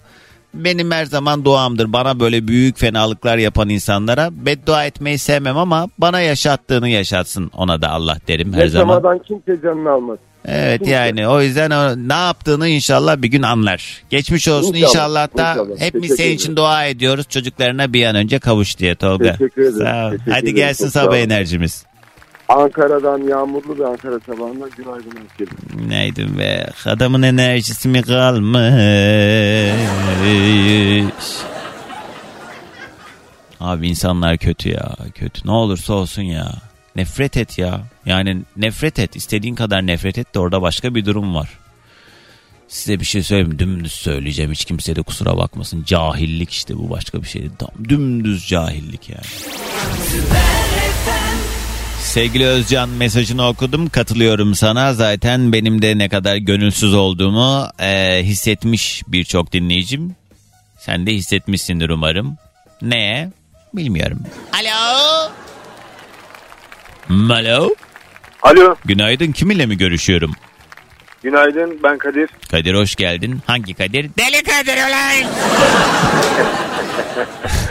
benim her zaman duamdır. Bana böyle büyük fenalıklar yapan insanlara beddua etmeyi sevmem ama bana yaşattığını yaşatsın ona da Allah derim her zaman. Yaşamadan kimse canını almaz. Evet kimse. yani o yüzden o, ne yaptığını inşallah bir gün anlar. Geçmiş olsun İnşallah, inşallah, da inşallah. hepimiz Teşekkür senin için dua ediyoruz. Çocuklarına bir an önce kavuş diye Tolga. Teşekkür ederim, Sağ ol. teşekkür Hadi ederim. gelsin Çok sabah enerjimiz. Ankara'dan yağmurlu bir Ankara sabahından günaydın herkese. Günaydın be. Adamın enerjisi mi kalmış? Abi insanlar kötü ya. Kötü. Ne olursa olsun ya. Nefret et ya. Yani nefret et. İstediğin kadar nefret et de orada başka bir durum var. Size bir şey söyleyeyim? Dümdüz söyleyeceğim. Hiç kimse de kusura bakmasın. Cahillik işte bu başka bir şey dümdüz cahillik yani. Sevgili Özcan mesajını okudum. Katılıyorum sana. Zaten benim de ne kadar gönülsüz olduğumu e, hissetmiş birçok dinleyicim. Sen de hissetmişsindir umarım. Ne? Bilmiyorum. Alo? Alo? Alo. Günaydın. Kiminle mi görüşüyorum? Günaydın ben Kadir. Kadir hoş geldin. Hangi Kadir? Deli Kadir ulan!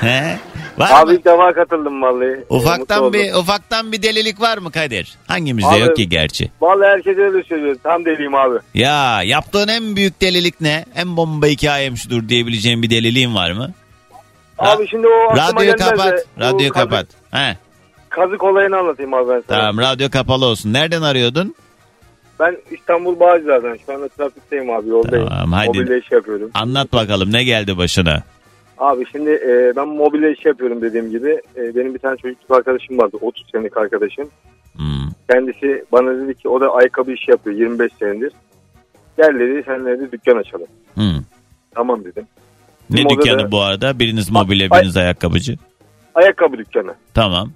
Var Abi mı? ilk defa katıldım vallahi. Mutlu Ufaktan bir ufaktan bir delilik var mı Kadir? Hangimizde Abi- yok ki gerçi? Vallahi herkes öyle söylüyor. Tam deliyim abi. Ya yaptığın en büyük delilik ne? En bomba hikayem şudur diyebileceğim bir deliliğin var mı? Abi şimdi o aklıma Radyoyu gelmez kapat. bu Radyoyu kazık- kapat. He. Kazık olayını anlatayım abi ben sana. Tamam radyo kapalı olsun. Nereden arıyordun? Ben İstanbul Bağcılar'dan. Şu anda trafikteyim abi yoldayım. Tamam, haydi. Mobilya iş yapıyorum. Anlat bakalım ne geldi başına? Abi şimdi e, ben mobilya iş yapıyorum dediğim gibi. E, benim bir tane çocukluk arkadaşım vardı. 30 senelik arkadaşım. Hmm. Kendisi bana dedi ki o da ayakkabı işi yapıyor 25 senedir. Gel dedi sen dedi dükkan açalım. Hmm. Tamam dedim. Ne Bizim dükkanı bu arada? Biriniz mobilya, Ay- biriniz ayakkabıcı. Ayakkabı dükkanı. Tamam.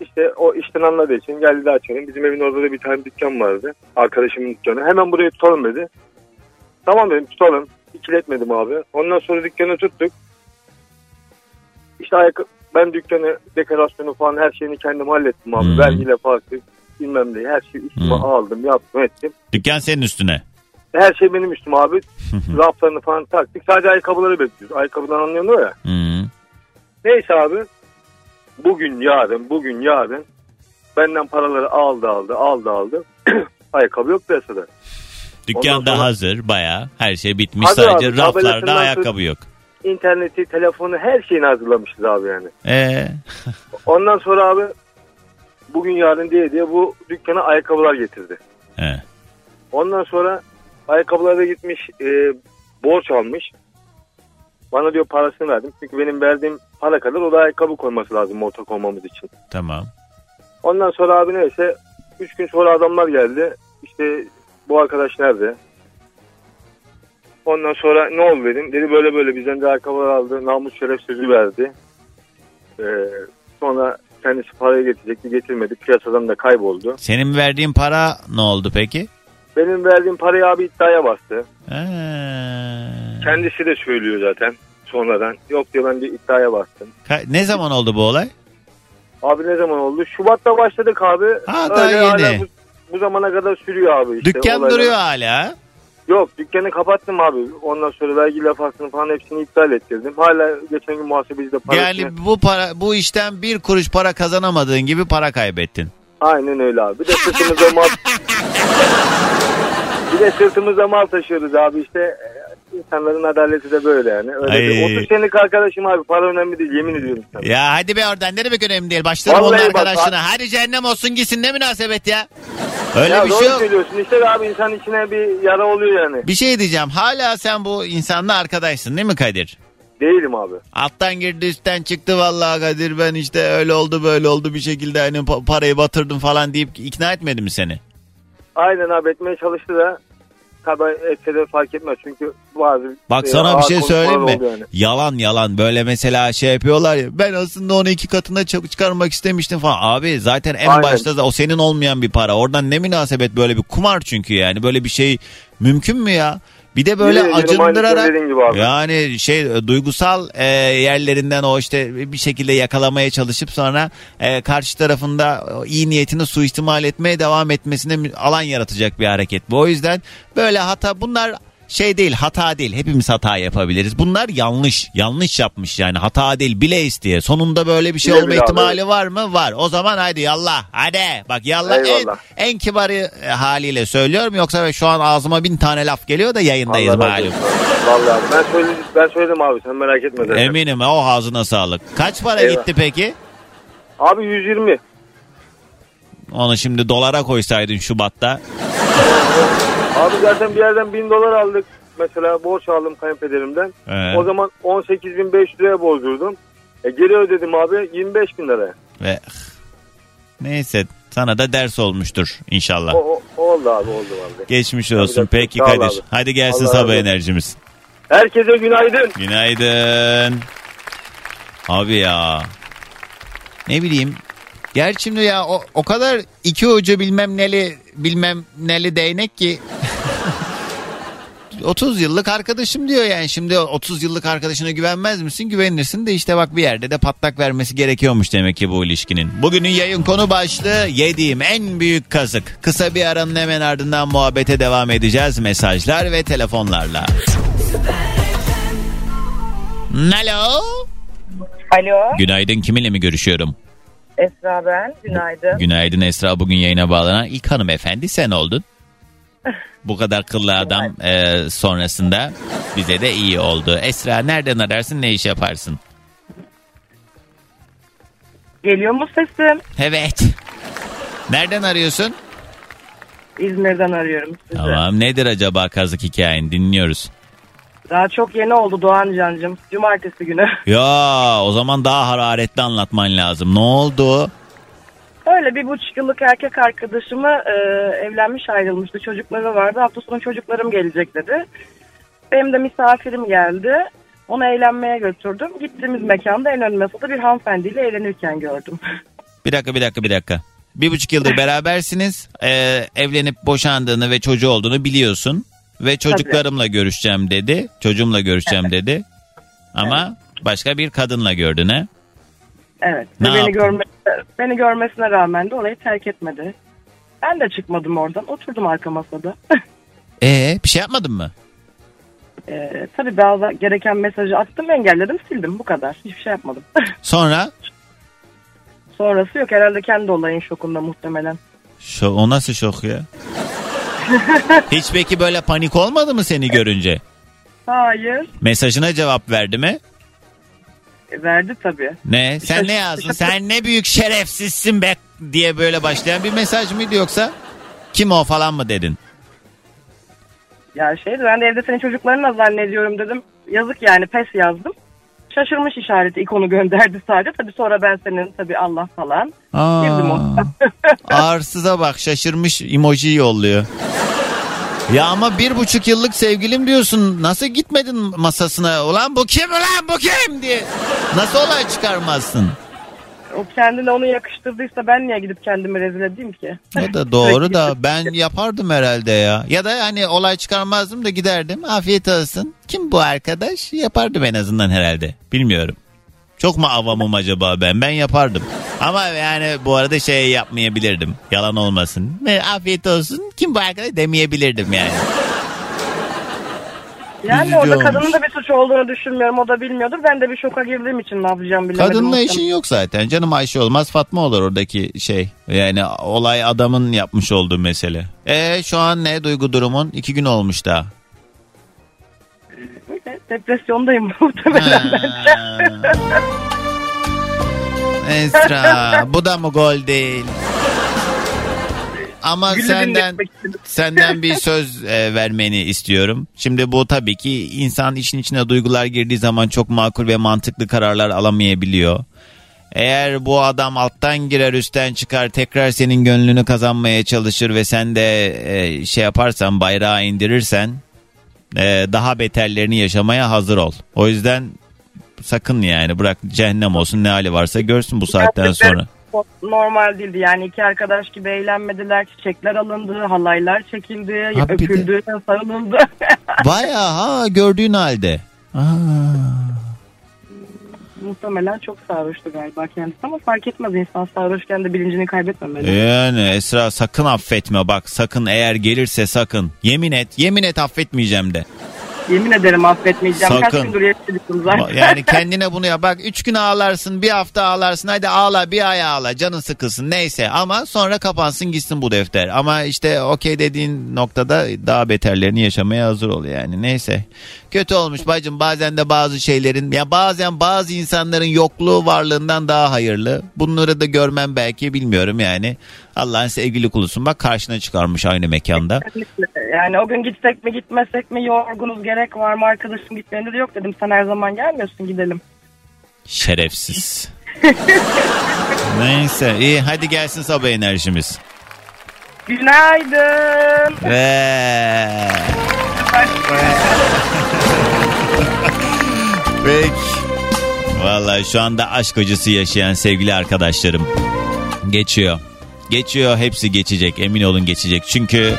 İşte o işten anladığı için geldi de açalım. Bizim evin orada da bir tane dükkan vardı. Arkadaşımın dükkanı. Hemen burayı tutalım dedi. Tamam dedim tutalım. İkiletmedim abi. Ondan sonra dükkanı tuttuk. İşte ayakkabı, ben dükkanı, dekorasyonu falan her şeyini kendim hallettim abi. Hmm. Vergiyle farklı bilmem ne her şeyi üstüme Hmm. aldım yaptım ettim. Dükkan senin üstüne. Her şey benim üstüme abi. Raflarını falan taktık. Sadece ayakkabıları bekliyoruz. Ayakkabıdan anlıyorlar ya. Hmm. Neyse abi. Bugün yarın, bugün yarın benden paraları aldı aldı, aldı aldı. Ayakkabı yok piyasada. Ondan sonra- hazır baya her şey bitmiş Hazır sadece abi, raflarda ayakkabı yok. İnterneti, telefonu her şeyini hazırlamışız abi yani. Ee, Ondan sonra abi bugün yarın diye diye bu dükkana ayakkabılar getirdi. he. Ondan sonra ayakkabılara gitmiş e, borç almış. Bana diyor parasını verdim. Çünkü benim verdiğim para kadar o da ayakkabı koyması lazım ortak olmamız için. Tamam. Ondan sonra abi neyse 3 gün sonra adamlar geldi. İşte bu arkadaş nerede? Ondan sonra ne oldu dedim. Dedi böyle böyle bizden de ayakkabılar aldı. Namus şeref sözü verdi. Ee, sonra kendisi parayı getirecekti. Getirmedi. Piyasadan da kayboldu. Senin verdiğin para ne oldu peki? Benim verdiğim parayı abi iddiaya bastı. Ee, Kendisi de söylüyor zaten sonradan. Yok diyor ben de iddiaya bastım. ka- ne zaman oldu bu olay? Abi ne zaman oldu? Şubat'ta başladık abi. Ha, daha Öyle yeni. bu, bu zamana kadar sürüyor abi işte. Dükkan olaylar. duruyor hala. Yok dükkanı kapattım abi. Ondan sonra vergi lafasını falan hepsini iptal ettirdim. Hala geçen gün muhasebecide parasını... Yani bu para bu işten bir kuruş para kazanamadığın gibi para kaybettin. Aynen öyle abi. Bir de sırtımızda mal... bir de sırtımızda mal taşıyoruz abi işte. İnsanların adaleti de böyle yani. Öyle Ay. bir 30 senelik arkadaşım abi para önemli değil yemin ediyorum sana. Ya hadi be oradan ne demek önemli değil. Başlarım Vallahi onun bak- arkadaşına. Hadi cehennem olsun gitsin ne münasebet ya. Öyle ya bir doğru şey yok. söylüyorsun işte abi insan içine bir yara oluyor yani. Bir şey diyeceğim. Hala sen bu insanla arkadaşsın değil mi Kadir? Değilim abi. Alttan girdi üstten çıktı vallahi Kadir ben işte öyle oldu böyle oldu bir şekilde hani pa- parayı batırdım falan deyip ikna etmedi mi seni? Aynen abi etmeye çalıştı da tabi etse de fark etmez çünkü bazı Bak e, sana bir şey söyleyeyim mi? yani. Yalan yalan böyle mesela şey yapıyorlar ya ben aslında onu iki katına çıkarmak istemiştim falan. Abi zaten en Aynen. başta da o senin olmayan bir para. Oradan ne münasebet böyle bir kumar çünkü yani böyle bir şey mümkün mü ya? Bir de böyle aynı acındırarak söylediğin gibi abi. yani şey e, duygusal e, yerlerinden o işte bir şekilde yakalamaya çalışıp sonra e, karşı tarafında o iyi niyetini suistimal etmeye devam etmesine alan yaratacak bir hareket bu. O yüzden böyle hata bunlar şey değil hata değil hepimiz hata yapabiliriz. Bunlar yanlış yanlış yapmış yani hata değil bile isteye. Sonunda böyle bir şey Bile olma bile abi, ihtimali var mı? Var. O zaman haydi yallah hadi bak yallah en, Eyvallah. en kibarı e, haliyle söylüyorum yoksa şu an ağzıma bin tane laf geliyor da yayındayız Allah malum. Vallahi ben söyledim, ben söyledim abi sen merak etme. zaten. Eminim o ağzına sağlık. Kaç para Eyvah. gitti peki? Abi 120. Onu şimdi dolara koysaydın Şubat'ta. Abi zaten bir yerden 1000 dolar aldık. Mesela borç aldım kayınpederimden. Ee, O zaman 18.500 liraya bozdurdum. E, geri ödedim abi 25 bin liraya. ve neyse sana da ders olmuştur inşallah. O, o- oldu abi oldu vallahi. Geçmiş olsun. Tabii. Peki Kadir. abi. Hadi gelsin Allah sabah olsun. enerjimiz. Herkese günaydın. Günaydın. Abi ya. Ne bileyim. Gerçi şimdi ya o, o kadar iki ucu bilmem neli bilmem neli değnek ki. 30 yıllık arkadaşım diyor yani şimdi 30 yıllık arkadaşına güvenmez misin güvenirsin de işte bak bir yerde de patlak vermesi gerekiyormuş demek ki bu ilişkinin. Bugünün yayın konu başlığı yediğim en büyük kazık. Kısa bir aranın hemen ardından muhabbete devam edeceğiz mesajlar ve telefonlarla. Alo. Alo, Günaydın kiminle mi görüşüyorum? Esra ben. Günaydın. Günaydın Esra bugün yayına bağlanan ilk hanımefendi sen oldun. Bu kadar kıllı adam e, sonrasında bize de iyi oldu. Esra nereden ararsın ne iş yaparsın? Geliyor mu sesim? Evet. Nereden arıyorsun? İzmir'den arıyorum sizi. Tamam nedir acaba kazık hikayen dinliyoruz. Daha çok yeni oldu Doğan Can'cığım. Cumartesi günü. Ya o zaman daha hararetli anlatman lazım. Ne oldu? Öyle bir buçuk yıllık erkek arkadaşımı e, evlenmiş ayrılmıştı. Çocukları vardı. Hafta sonu çocuklarım gelecek dedi. Benim de misafirim geldi. Onu eğlenmeye götürdüm. Gittiğimiz mekanda en ön masada bir hanımefendiyle eğlenirken gördüm. Bir dakika bir dakika bir dakika. Bir buçuk yıldır berabersiniz. Ee, evlenip boşandığını ve çocuğu olduğunu biliyorsun. Ve çocuklarımla görüşeceğim dedi. Çocuğumla görüşeceğim dedi. Ama başka bir kadınla gördün he? Evet. Ne beni, yaptın? görme, beni görmesine rağmen de orayı terk etmedi. Ben de çıkmadım oradan. Oturdum arka masada. Ee bir şey yapmadın mı? Ee, tabii bazı gereken mesajı attım, engelledim, sildim. Bu kadar. Hiçbir şey yapmadım. Sonra Sonrası yok. Herhalde kendi olayın şokunda muhtemelen. Şu, o nasıl şok ya? Hiç peki böyle panik olmadı mı seni görünce? Hayır. Mesajına cevap verdi mi? Verdi tabii. Ne? Sen ne yazdın? Sen ne büyük şerefsizsin be diye böyle başlayan bir mesaj mıydı yoksa? Kim o falan mı dedin? Ya şeydi ben de evde senin çocuklarınla zannediyorum dedim. Yazık yani pes yazdım. Şaşırmış işareti ikonu gönderdi sadece. Tabii sonra ben senin tabii Allah falan. Girdim Aa, ona. arsıza bak şaşırmış emoji yolluyor. Ya ama bir buçuk yıllık sevgilim diyorsun. Nasıl gitmedin masasına? Ulan bu kim ulan bu kim diye. Nasıl olay çıkarmazsın? o kendine onu yakıştırdıysa ben niye gidip kendimi rezil edeyim ki? O da doğru da ben yapardım herhalde ya. Ya da hani olay çıkarmazdım da giderdim. Afiyet olsun. Kim bu arkadaş? Yapardım en azından herhalde. Bilmiyorum. Çok mu avamım acaba ben? Ben yapardım. Ama yani bu arada şey yapmayabilirdim. Yalan olmasın. Ve afiyet olsun. Kim bu arkadaş demeyebilirdim yani. Yani Üzücü orada olmuş. kadının da bir suç olduğunu düşünmüyorum. O da bilmiyordur. Ben de bir şoka girdiğim için ne yapacağım bilemedim. Kadınla işin yok zaten. Canım Ayşe olmaz Fatma olur oradaki şey. Yani olay adamın yapmış olduğu mesele. E şu an ne duygu durumun? İki gün olmuş daha. Depresyondayım muhtemelen bence. Esra bu da mı gol değil? Ama Gülü senden senden bir söz e, vermeni istiyorum. Şimdi bu tabii ki insan işin içine duygular girdiği zaman çok makul ve mantıklı kararlar alamayabiliyor. Eğer bu adam alttan girer üstten çıkar tekrar senin gönlünü kazanmaya çalışır ve sen de e, şey yaparsan bayrağı indirirsen e, daha beterlerini yaşamaya hazır ol. O yüzden sakın yani bırak cehennem olsun ne hali varsa görsün bu saatten sonra. Normal değildi yani iki arkadaş gibi eğlenmediler çiçekler alındı halaylar çekildi Ha, bir de- öpüldü sarılındı Bayağı ha gördüğün halde. Aa. Muhtemelen çok sarhoştu galiba kendisi ama fark etmez insan sarhoşken de bilincini kaybetmemeli. Yani Esra sakın affetme bak sakın eğer gelirse sakın. Yemin et yemin et affetmeyeceğim de. Yemin ederim affetmeyeceğim kaç Sakın. gündür yaşadık zaten. Yani kendine bunu yap. Bak üç gün ağlarsın bir hafta ağlarsın hadi ağla bir ay ağla canın sıkılsın neyse. Ama sonra kapansın gitsin bu defter. Ama işte okey dediğin noktada daha beterlerini yaşamaya hazır ol yani neyse. Kötü olmuş bacım bazen de bazı şeylerin ya bazen bazı insanların yokluğu varlığından daha hayırlı. Bunları da görmem belki bilmiyorum yani. Allah'ın sevgili kulusun. Bak karşına çıkarmış aynı mekanda. Yani o gün gitsek mi gitmesek mi yorgunuz gerek var mı arkadaşım gitmeyende de yok dedim. Sen her zaman gelmiyorsun gidelim. Şerefsiz. Neyse iyi hadi gelsin sabah enerjimiz. Günaydın. Ve... Peki. Vallahi şu anda aşk acısı yaşayan sevgili arkadaşlarım. Geçiyor. Geçiyor hepsi geçecek emin olun geçecek. Çünkü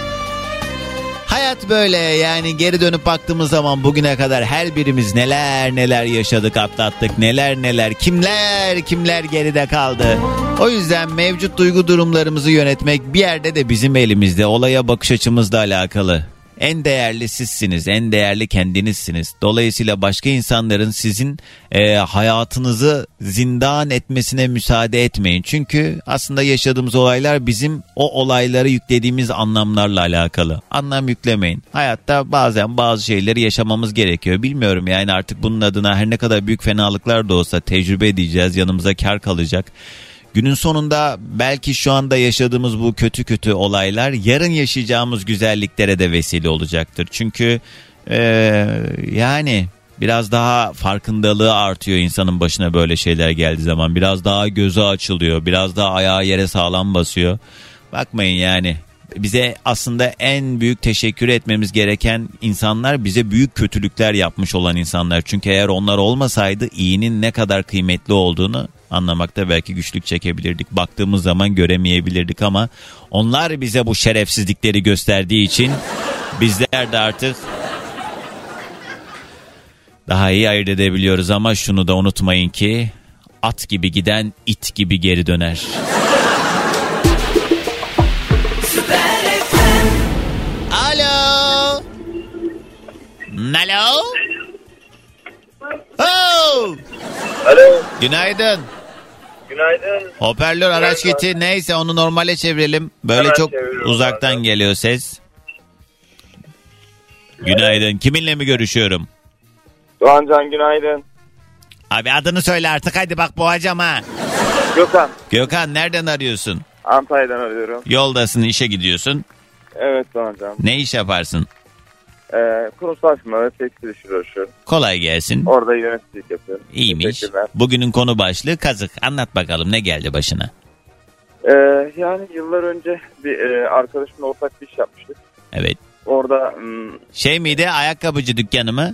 hayat böyle yani geri dönüp baktığımız zaman bugüne kadar her birimiz neler neler yaşadık atlattık neler neler kimler kimler geride kaldı. O yüzden mevcut duygu durumlarımızı yönetmek bir yerde de bizim elimizde olaya bakış açımızla alakalı. En değerli sizsiniz, en değerli kendinizsiniz. Dolayısıyla başka insanların sizin e, hayatınızı zindan etmesine müsaade etmeyin. Çünkü aslında yaşadığımız olaylar bizim o olaylara yüklediğimiz anlamlarla alakalı. Anlam yüklemeyin. Hayatta bazen bazı şeyleri yaşamamız gerekiyor. Bilmiyorum yani artık bunun adına her ne kadar büyük fenalıklar da olsa tecrübe edeceğiz, yanımıza kar kalacak. Günün sonunda belki şu anda yaşadığımız bu kötü kötü olaylar yarın yaşayacağımız güzelliklere de vesile olacaktır. Çünkü eee, yani biraz daha farkındalığı artıyor insanın başına böyle şeyler geldiği zaman. Biraz daha gözü açılıyor, biraz daha ayağı yere sağlam basıyor. Bakmayın yani bize aslında en büyük teşekkür etmemiz gereken insanlar bize büyük kötülükler yapmış olan insanlar. Çünkü eğer onlar olmasaydı iyinin ne kadar kıymetli olduğunu anlamakta belki güçlük çekebilirdik. Baktığımız zaman göremeyebilirdik ama onlar bize bu şerefsizlikleri gösterdiği için bizler de artık daha iyi ayırt edebiliyoruz ama şunu da unutmayın ki at gibi giden it gibi geri döner. Alo. Alo. Oh. Alo. Günaydın. Günaydın. Hoparlör araç gitti. Neyse onu normale çevirelim. Böyle Hemen çok uzaktan geliyor ses. Günaydın. Kiminle mi görüşüyorum? Doğancan günaydın. Abi adını söyle artık hadi bak boğacağım ha. Gökhan. Gökhan nereden arıyorsun? Antalya'dan arıyorum. Yoldasın işe gidiyorsun. Evet Doğancan. Ne iş yaparsın? Ee, kurumsal firmada tekstil işi uğraşıyorum. Kolay gelsin. Orada yöneticilik yapıyorum. İyiymiş. Bugünün konu başlığı kazık. Anlat bakalım ne geldi başına? Ee, yani yıllar önce bir e, arkadaşımla ortak bir iş yapmıştık. Evet. Orada hmm, Şey miydi ayakkabıcı dükkanı mı?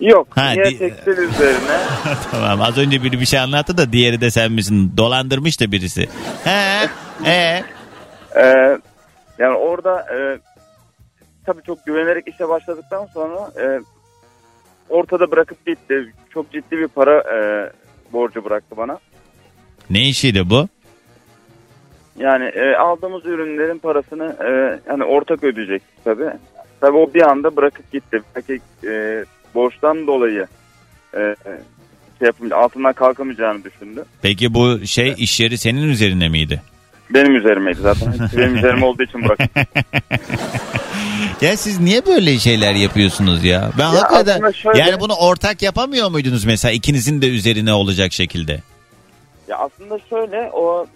yok Ha, yine di- tekstil üzerine. tamam az önce biri bir şey anlattı da diğeri de sen misin? Dolandırmış da birisi. He, he. Ee, yani orada e, tabii çok güvenerek işe başladıktan sonra e, ortada bırakıp gitti. Çok ciddi bir para e, borcu bıraktı bana. Ne işiydi bu? Yani e, aldığımız ürünlerin parasını e, yani ortak ödeyecek tabii. Tabii o bir anda bırakıp gitti. Belki e, borçtan dolayı e, şey yapınca altından kalkamayacağını düşündü. Peki bu şey iş yeri senin üzerine miydi? Benim üzerimeydi zaten. Benim üzerime olduğu için bıraktım. Ya siz niye böyle şeyler yapıyorsunuz ya? Ben hakikaten aslında şöyle- yani bunu ortak yapamıyor muydunuz mesela ikinizin de üzerine olacak şekilde? Ya aslında şöyle o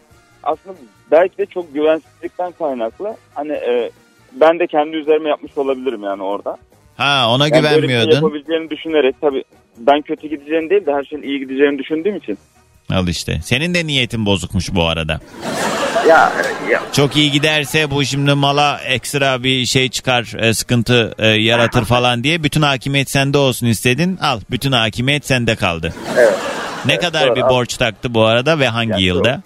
aslında belki de çok güvensizlikten kaynaklı. Hani e, ben de kendi üzerime yapmış olabilirim yani orada. Ha ona Yani böyle bir şey güvenmiyordun. yapabileceğini düşünerek tabii ben kötü gideceğini değil de her şeyin iyi gideceğini düşündüğüm için. Al işte. Senin de niyetin bozukmuş bu arada. Ya, ya Çok iyi giderse bu şimdi mala ekstra bir şey çıkar, e, sıkıntı e, yaratır falan diye bütün hakimiyet sende olsun istedin. Al bütün hakimiyet sende kaldı. Evet. Ne kadar doğru. bir borç taktı bu arada ve hangi Yani yılda?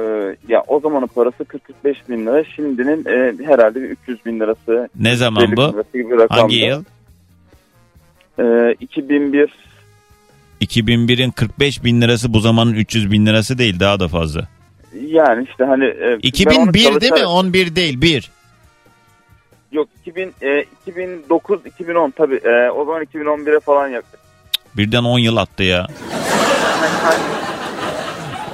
e, ya o zamanın parası 40-45 bin lira. Şimdinin e, herhalde bir 300 bin lirası. Ne zaman 50 bin bu? Hangi yıl? E, 2001 2001'in 45 bin lirası bu zamanın 300 bin lirası değil daha da fazla. yani işte hani. E, ben onu 2001 değil mi? çalışarak- 11 değil 1. Yok 2000, e, 2009 2010 tabii e, o zaman 2011'e falan yaklaşık. Birden 10 yıl attı ya.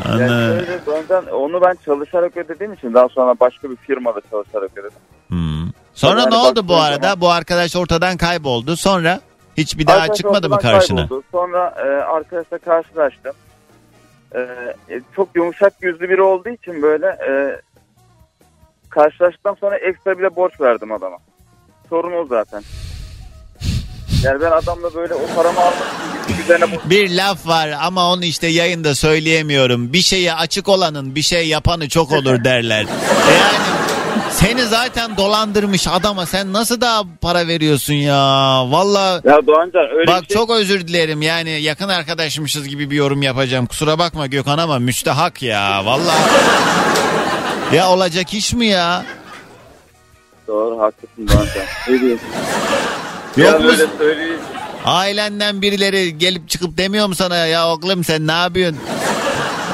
Yani Ana. şöyle, zaten onu ben çalışarak ödediğim için daha sonra başka bir firmada çalışarak ödedim. Hmm. Sonra Yani ne oldu baktığın bu arada? zaman- Bu arkadaş ortadan kayboldu. Sonra hiç bir daha Arkadaş çıkmadı mı ortadan karşına? kayboldu. Sonra e, arkadaşla karşılaştım. E, e, çok yumuşak yüzlü biri olduğu için böyle e, karşılaştıktan sonra ekstra bile borç verdim adama. Sorun o zaten. Yani ben adamla böyle o paramı almak için gittik üzerine borç Bir laf var ama onu işte yayında söyleyemiyorum. Bir şeye açık olanın bir şey yapanı çok olur derler. Yani seni zaten dolandırmış adama sen nasıl daha para veriyorsun ya? Valla Ya Doğancan öyle bak şey... çok özür dilerim yani yakın arkadaşmışız gibi bir yorum yapacağım. Kusura bakma Gökhan ama müstehak ya valla. ya olacak iş mi ya? Doğru haklısın Doğancan. Ne diyorsun? Yok mu? Ailenden birileri gelip çıkıp demiyor mu sana ya oğlum sen ne yapıyorsun?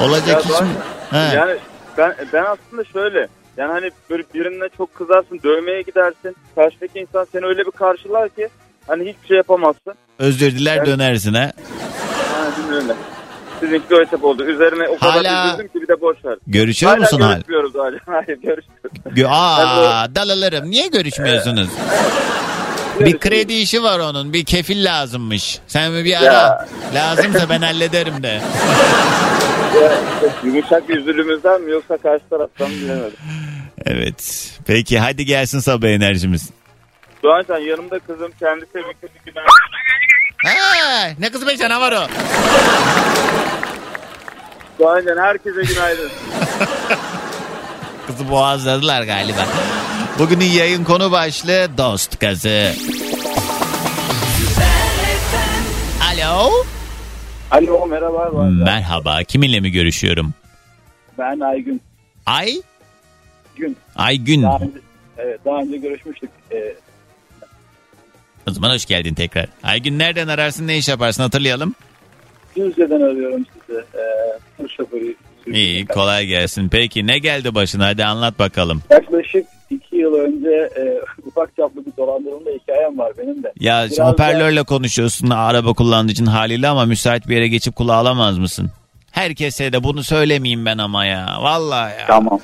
Olacak Ya iş mi? He. Yani ben ben aslında şöyle yani hani böyle birine çok kızarsın dövmeye gidersin karşıdaki insan seni öyle bir karşılar ki hani hiçbir şey yapamazsın. Özür diler Evet. dönersin ha. Aynen öyle. Sizinki hesap oldu. Üzerine o kadar Hala- üzüldüm ki bir de boş ver. Görüşüyor hala musun hala? görüşmüyoruz hala. Hayır görüşmüyoruz. Gö- Aa dalalarım niye görüşmüyorsunuz? Bir kredi işi var onun. Bir kefil lazımmış. Sen mi bir ara? Ya. Lazımsa ben hallederim de. Ya, Yumuşak yüzlülüğümüzden mi yoksa karşı taraftan mı bilemedim. Evet. Peki hadi gelsin sabah enerjimiz. Doğancan yanımda kızım kendisi bir gün Ha, ne kızı be canavar o. Doğancan herkese günaydın. Kızı boğazladılar galiba. Bugünün yayın konu başlığı dost gazı. Alo. Alo merhaba. Merhaba. Kiminle mi görüşüyorum? Ben Aygün. Ay? Gün. Ay gün. Daha önce, evet, daha önce görüşmüştük. Ee, O zaman hoş geldin tekrar. Aygün nereden ararsın ne iş yaparsın hatırlayalım. Düzce'den arıyorum sizi. Ee, tır şoförü. İyi kolay gelsin. Peki ne geldi başına hadi anlat bakalım. Yaklaşık iki yıl önce e, ufak çaplı bir dolandırılma hikayem var benim de. Ya Biraz hoparlörle konuşuyorsun araba kullandığı için haliyle ama müsait bir yere geçip kulağı alamaz mısın? Herkese de bunu söylemeyeyim ben ama ya. Vallahi ya. Tamam.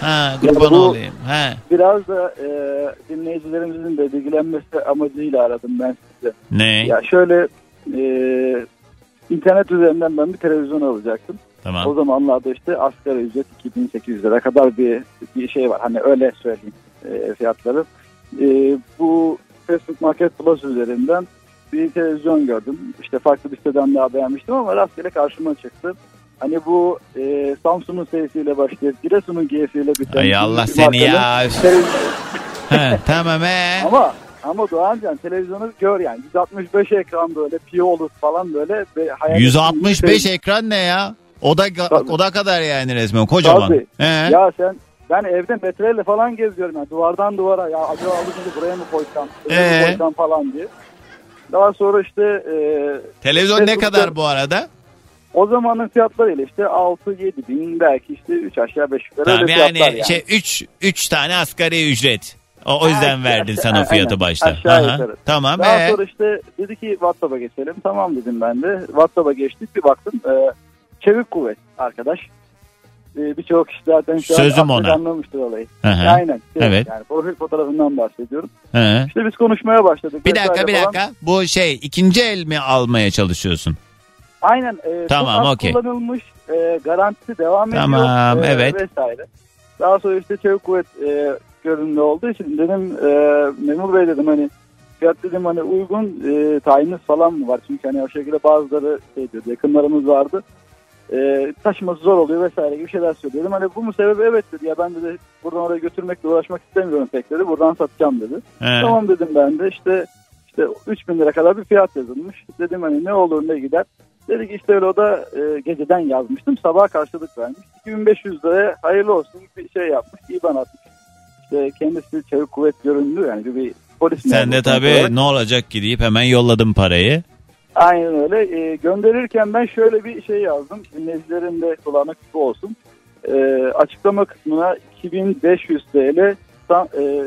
Ha kurban bu- olayım. Ha. Biraz da e, dinleyicilerimizin de bilgilenmesi amacıyla aradım ben size. Ne? Ya şöyle e, internet üzerinden ben bir televizyon alacaktım. Tamam. O zamanlarda işte asgari ücret 2800 lira kadar bir bir şey var. Hani öyle söyleyeyim e, fiyatları. E, bu Facebook Market Plus üzerinden bir televizyon gördüm. İşte farklı bir siteden daha beğenmiştim ama rastgele karşıma çıktı. Hani bu e, Samsun'un sesiyle başlayıp Giresun'un G'siyle biten. Ay Allah seni ya. tamam he. ama ama Doğancan televizyonu gör yani 165 ekran böyle piyoluk falan böyle ve hayal ettiğin 165 şey- ekran ne ya? O da Tabii. o da kadar yani resmen kocaman. Tabii. He. Ya sen ben evde metreyle falan geziyorum yani duvardan duvara ya acaba aldım buraya mı koysam, buraya Ee? mı koysam falan diye. Daha sonra işte e, Televizyon ne Facebook'ta- kadar bu arada? o zamanın fiyatlarıyla işte 6-7 bin belki işte 3 aşağı 5 yukarı Tamam öyle yani, yani. şey 3 3 tane asgari ücret. O, o yüzden Ha, verdin işte, sen o aynen. fiyatı başta. Aşağı Aha, yukarı. Tamam. Daha ee? sonra işte dedi ki WhatsApp'a geçelim. Tamam dedim ben de. WhatsApp'a geçtik bir baktım. E, çevik kuvvet arkadaş. E, Birçok kişi zaten şu Sözüm an ona. anlamıştır olayı. Hı hı. Aynen. Şey, Evet. Yani profil fotoğrafından bahsediyorum. He. İşte biz konuşmaya başladık. Bir dakika bir falan. dakika. Bu şey ikinci el mi almaya çalışıyorsun? Aynen. E, Tamam, okey. kullanılmış. E, garantisi devam ediyor. Tamam, e, evet. Vesaire. Daha sonra işte çevik kuvvet e, görünümlü olduğu için dedim e, memur bey dedim hani fiyat dedim hani uygun e, tayiniz falan mı var? Çünkü hani o şekilde bazıları şey diyordu yakınlarımız vardı. E, taşıması zor oluyor vesaire gibi şeyler söylüyordum. Hani bu mu sebebi evet dedi ya ben dedi buradan oraya götürmekle uğraşmak istemiyorum pek dedi. Buradan satacağım dedi. He. Tamam dedim ben de işte işte 3000 lira kadar bir fiyat yazılmış. Dedim hani ne olur ne gider. Dedi ki işte öyle o da e, geceden yazmıştım. Sabah karşılık vermiş. 2500 liraya hayırlı olsun bir şey yapmış. İban atmış. İşte kendisi çevik kuvvet göründü yani bir, polis Sen de memuru olarak. tabii ne olacak ki deyip hemen yolladım parayı. Aynen öyle. E, gönderirken ben şöyle bir şey yazdım. Dinleyicilerin de kulağına küpe olsun. E, açıklama kısmına 2500 TL e,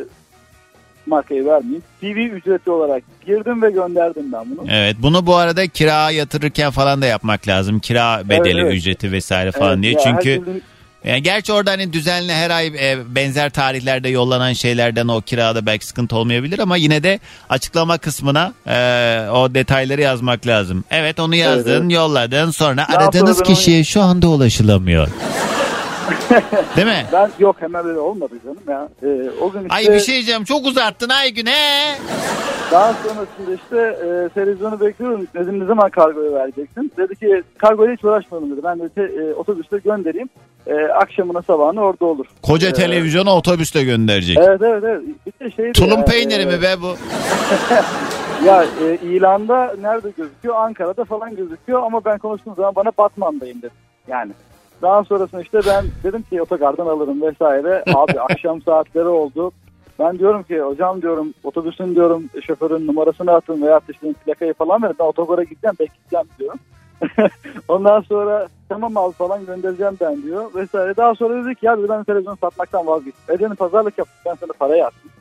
markayı vermeyeyim. TV ücreti olarak girdim ve gönderdim ben bunu. Evet bunu bu arada kira yatırırken falan da yapmak lazım. Kira bedeli, Evet, evet. ücreti vesaire falan Evet, diye. Çünkü herkesin- yani gerçi orada hani düzenli her ay e, benzer tarihlerde yollanan şeylerden o kirada belki sıkıntı olmayabilir ama yine de açıklama kısmına e, o detayları yazmak lazım. Evet onu yazdın, evet. yolladın sonra Daha aradığınız ben onu- kişiye şu anda ulaşılamıyor. Değil mi? Ben yok hemen öyle olmadı canım ya. Ee, o gün işte Ay bir şey diyeceğim çok uzattın Aygün he. daha sonrasında işte e, televizyonu bekliyorum. Dedim ne zaman kargoyu vereceksin? Dedi ki kargoya hiç uğraşmadım dedi. Ben de te, e, otobüste göndereyim. E, akşamına sabahına orada olur. Koca Ee, televizyona otobüste gönderecek. Evet evet evet. Bir de şeydi Tulum ya, peyniri e, mi be bu? Ya e, ilanda nerede gözüküyor? Ankara'da falan gözüküyor ama ben konuştuğum zaman bana Batman'dayım dedi. Yani. Daha sonrasında işte ben dedim ki otogardan alırım vesaire. Abi akşam saatleri oldu. Ben diyorum ki hocam diyorum otobüsün diyorum şoförün numarasını atın veya işte plakayı falan verin. Ben otogara gideceğim bekleyeceğim diyorum. Ondan sonra tamam al falan göndereceğim ben diyor vesaire. Daha sonra dedi ki ya ben televizyon satmaktan vazgeçtim. Edenin pazarlık yaptık ben sana parayı attım.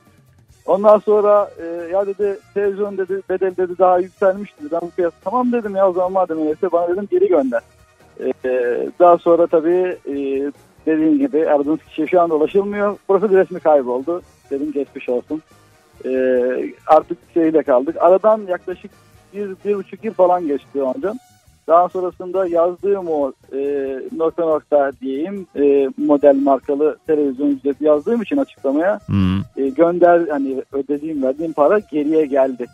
Ondan sonra e, ya dedi televizyon dedi bedel dedi daha yükselmiş dedi. Ben bu fiyat tamam dedim ya o zaman madem öyleyse bana dedim geri gönder. E, daha sonra tabii e, dediğim gibi aradığınız kişiye şu anda ulaşılmıyor. Profil resmi kayboldu. Dedim geçmiş olsun. E, artık şeyle kaldık. Aradan yaklaşık bir, bir buçuk yıl falan geçti önce. Daha sonrasında yazdığım o e, nokta nokta diyeyim e, model markalı televizyon ücreti yazdığım için açıklamaya Hmm. e, gönder hani ödediğim verdiğim para geriye geldi.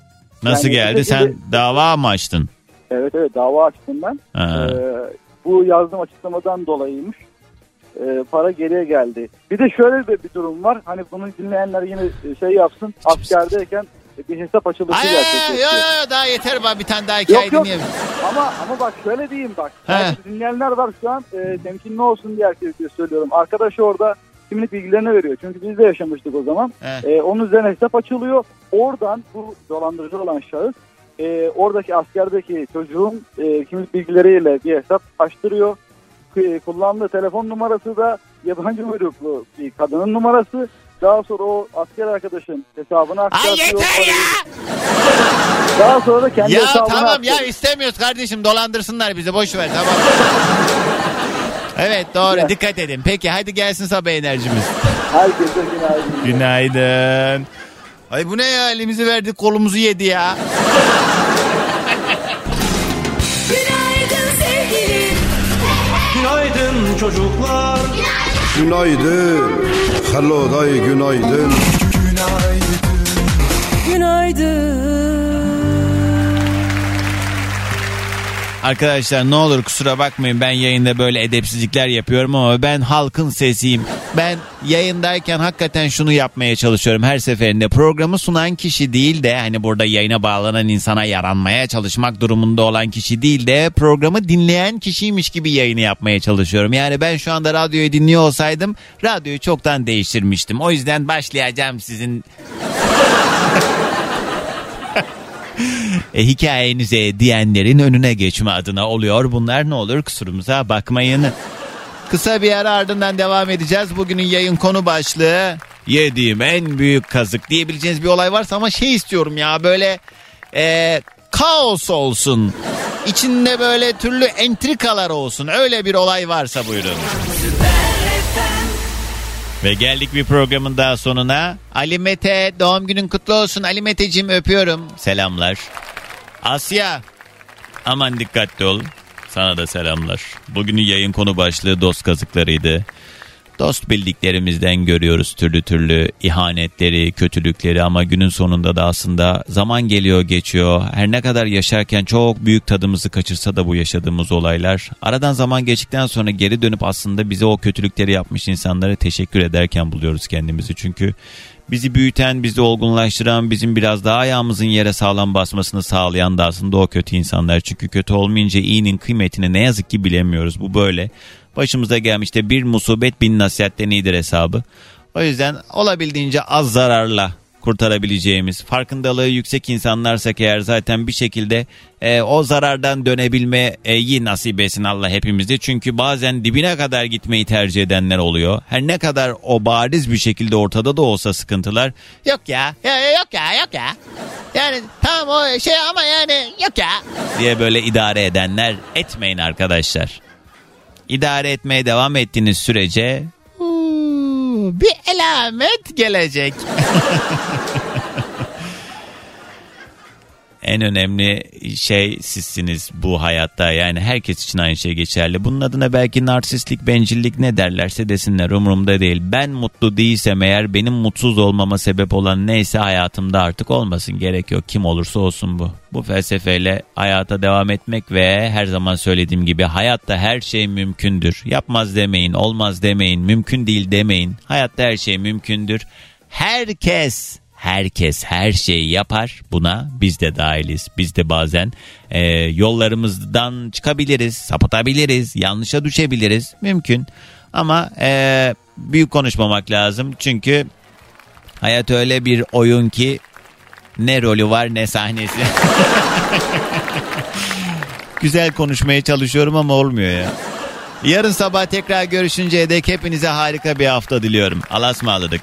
Nasıl Yani geldi? bir Sen dava mı açtın? Evet evet dava açtım ben. Ee, bu yazdığım açıklamadan dolayıymış. Ee, para geriye geldi. Bir de şöyle bir, bir durum var. Hani bunu dinleyenler yine şey yapsın. Askerdeyken bir hesap açılışı gerçekleşti. ay, ay, daha yeter bana bir tane daha hikaye Yok yok dinleyelim. ama ama bak şöyle diyeyim bak. Belki dinleyenler var şu an e, temkinli olsun diye herkese söylüyorum. Arkadaş orada kimlik bilgilerini veriyor. Çünkü biz de yaşamıştık o zaman. He. E, onun üzerine hesap açılıyor. Oradan bu dolandırıcı olan şahıs e, oradaki askerdeki çocuğun e, kimlik bilgileriyle bir hesap açtırıyor. E, kullandığı telefon numarası da yabancı uyruklu bir kadının numarası. Daha sonra o asker arkadaşın hesabına aktarıyor. yeter ya! Daha sonra da kendi Ya hesabına tamam aktarıyor. ya istemiyoruz kardeşim dolandırsınlar bizi boş ver tamam. evet doğru dikkat edin. Peki hadi gelsin sabah enerjimiz. Herkese günaydın. Günaydın. Ay bu ne ya elimizi verdik kolumuzu yedi ya. Günaydın sevgilim. Günaydın çocuklar. Günaydın. Hello day günaydın. Arkadaşlar ne olur kusura bakmayın ben yayında böyle edepsizlikler yapıyorum ama ben halkın sesiyim. Ben yayındayken hakikaten şunu yapmaya çalışıyorum her seferinde. Programı sunan kişi değil de hani burada yayına bağlanan insana yaranmaya çalışmak durumunda olan kişi değil de programı dinleyen kişiymiş gibi yayını yapmaya çalışıyorum. Yani ben şu anda radyoyu dinliyor olsaydım radyoyu çoktan değiştirmiştim. O yüzden başlayacağım sizin e, hikayenize diyenlerin önüne geçme adına oluyor. Bunlar ne olur kusurumuza bakmayın. Kısa bir ara ardından devam edeceğiz. Bugünün yayın konu başlığı yediğim en büyük kazık diyebileceğiniz bir olay varsa ama şey istiyorum ya böyle e, kaos olsun. İçinde böyle türlü entrikalar olsun. Öyle bir olay varsa buyurun. Ve geldik bir programın daha sonuna. Ali Mete doğum günün kutlu olsun. Ali Meteciğim öpüyorum. Selamlar. Asya aman dikkatli ol. Sana da selamlar. Bugünün yayın konu başlığı dost kazıklarıydı. Dost bildiklerimizden görüyoruz türlü türlü ihanetleri, kötülükleri ama günün sonunda da aslında zaman geliyor geçiyor. Her ne kadar yaşarken çok büyük tadımızı kaçırsa da bu yaşadığımız olaylar. Aradan zaman geçtikten sonra geri dönüp aslında bize o kötülükleri yapmış insanlara teşekkür ederken buluyoruz kendimizi. Çünkü bizi büyüten, bizi olgunlaştıran, bizim biraz daha ayağımızın yere sağlam basmasını sağlayan da aslında o kötü insanlar. Çünkü kötü olmayınca iyinin kıymetini ne yazık ki bilemiyoruz. Bu böyle. Başımıza gelmişte bir musibet bin nasihatten iyidir hesabı. O yüzden olabildiğince az zararla kurtarabileceğimiz farkındalığı yüksek insanlarsak eğer zaten bir şekilde e, o zarardan dönebilmeyi nasip etsin Allah hepimizde. Çünkü bazen dibine kadar gitmeyi tercih edenler oluyor. Her ne kadar o bariz bir şekilde ortada da olsa sıkıntılar yok ya ya, yok ya yok ya. Yani tamam o şey ama yani yok ya diye böyle idare edenler etmeyin arkadaşlar. İdare etmeye devam ettiğiniz sürece "Huu, bir elamet gelecek. en önemli şey sizsiniz bu hayatta. Yani herkes için aynı şey geçerli. Bunun adına belki narsistlik, bencillik ne derlerse desinler umurumda değil. Ben mutlu değilsem eğer benim mutsuz olmama sebep olan neyse hayatımda artık olmasın. Gerek yok kim olursa olsun bu. Bu felsefeyle hayata devam etmek ve her zaman söylediğim gibi hayatta her şey mümkündür. Yapmaz demeyin, olmaz demeyin, mümkün değil demeyin. Hayatta her şey mümkündür. Herkes herkes her şeyi yapar. Buna biz de dahiliz. Biz de bazen e, yollarımızdan çıkabiliriz sapıtabiliriz yanlışa düşebiliriz. Mümkün. Ama e, büyük konuşmamak lazım. Çünkü hayat öyle bir oyun ki ne rolü var ne sahnesi. Güzel konuşmaya çalışıyorum ama olmuyor ya. Yarın sabah tekrar görüşünceye dek hepinize harika bir hafta diliyorum. Alasmaladık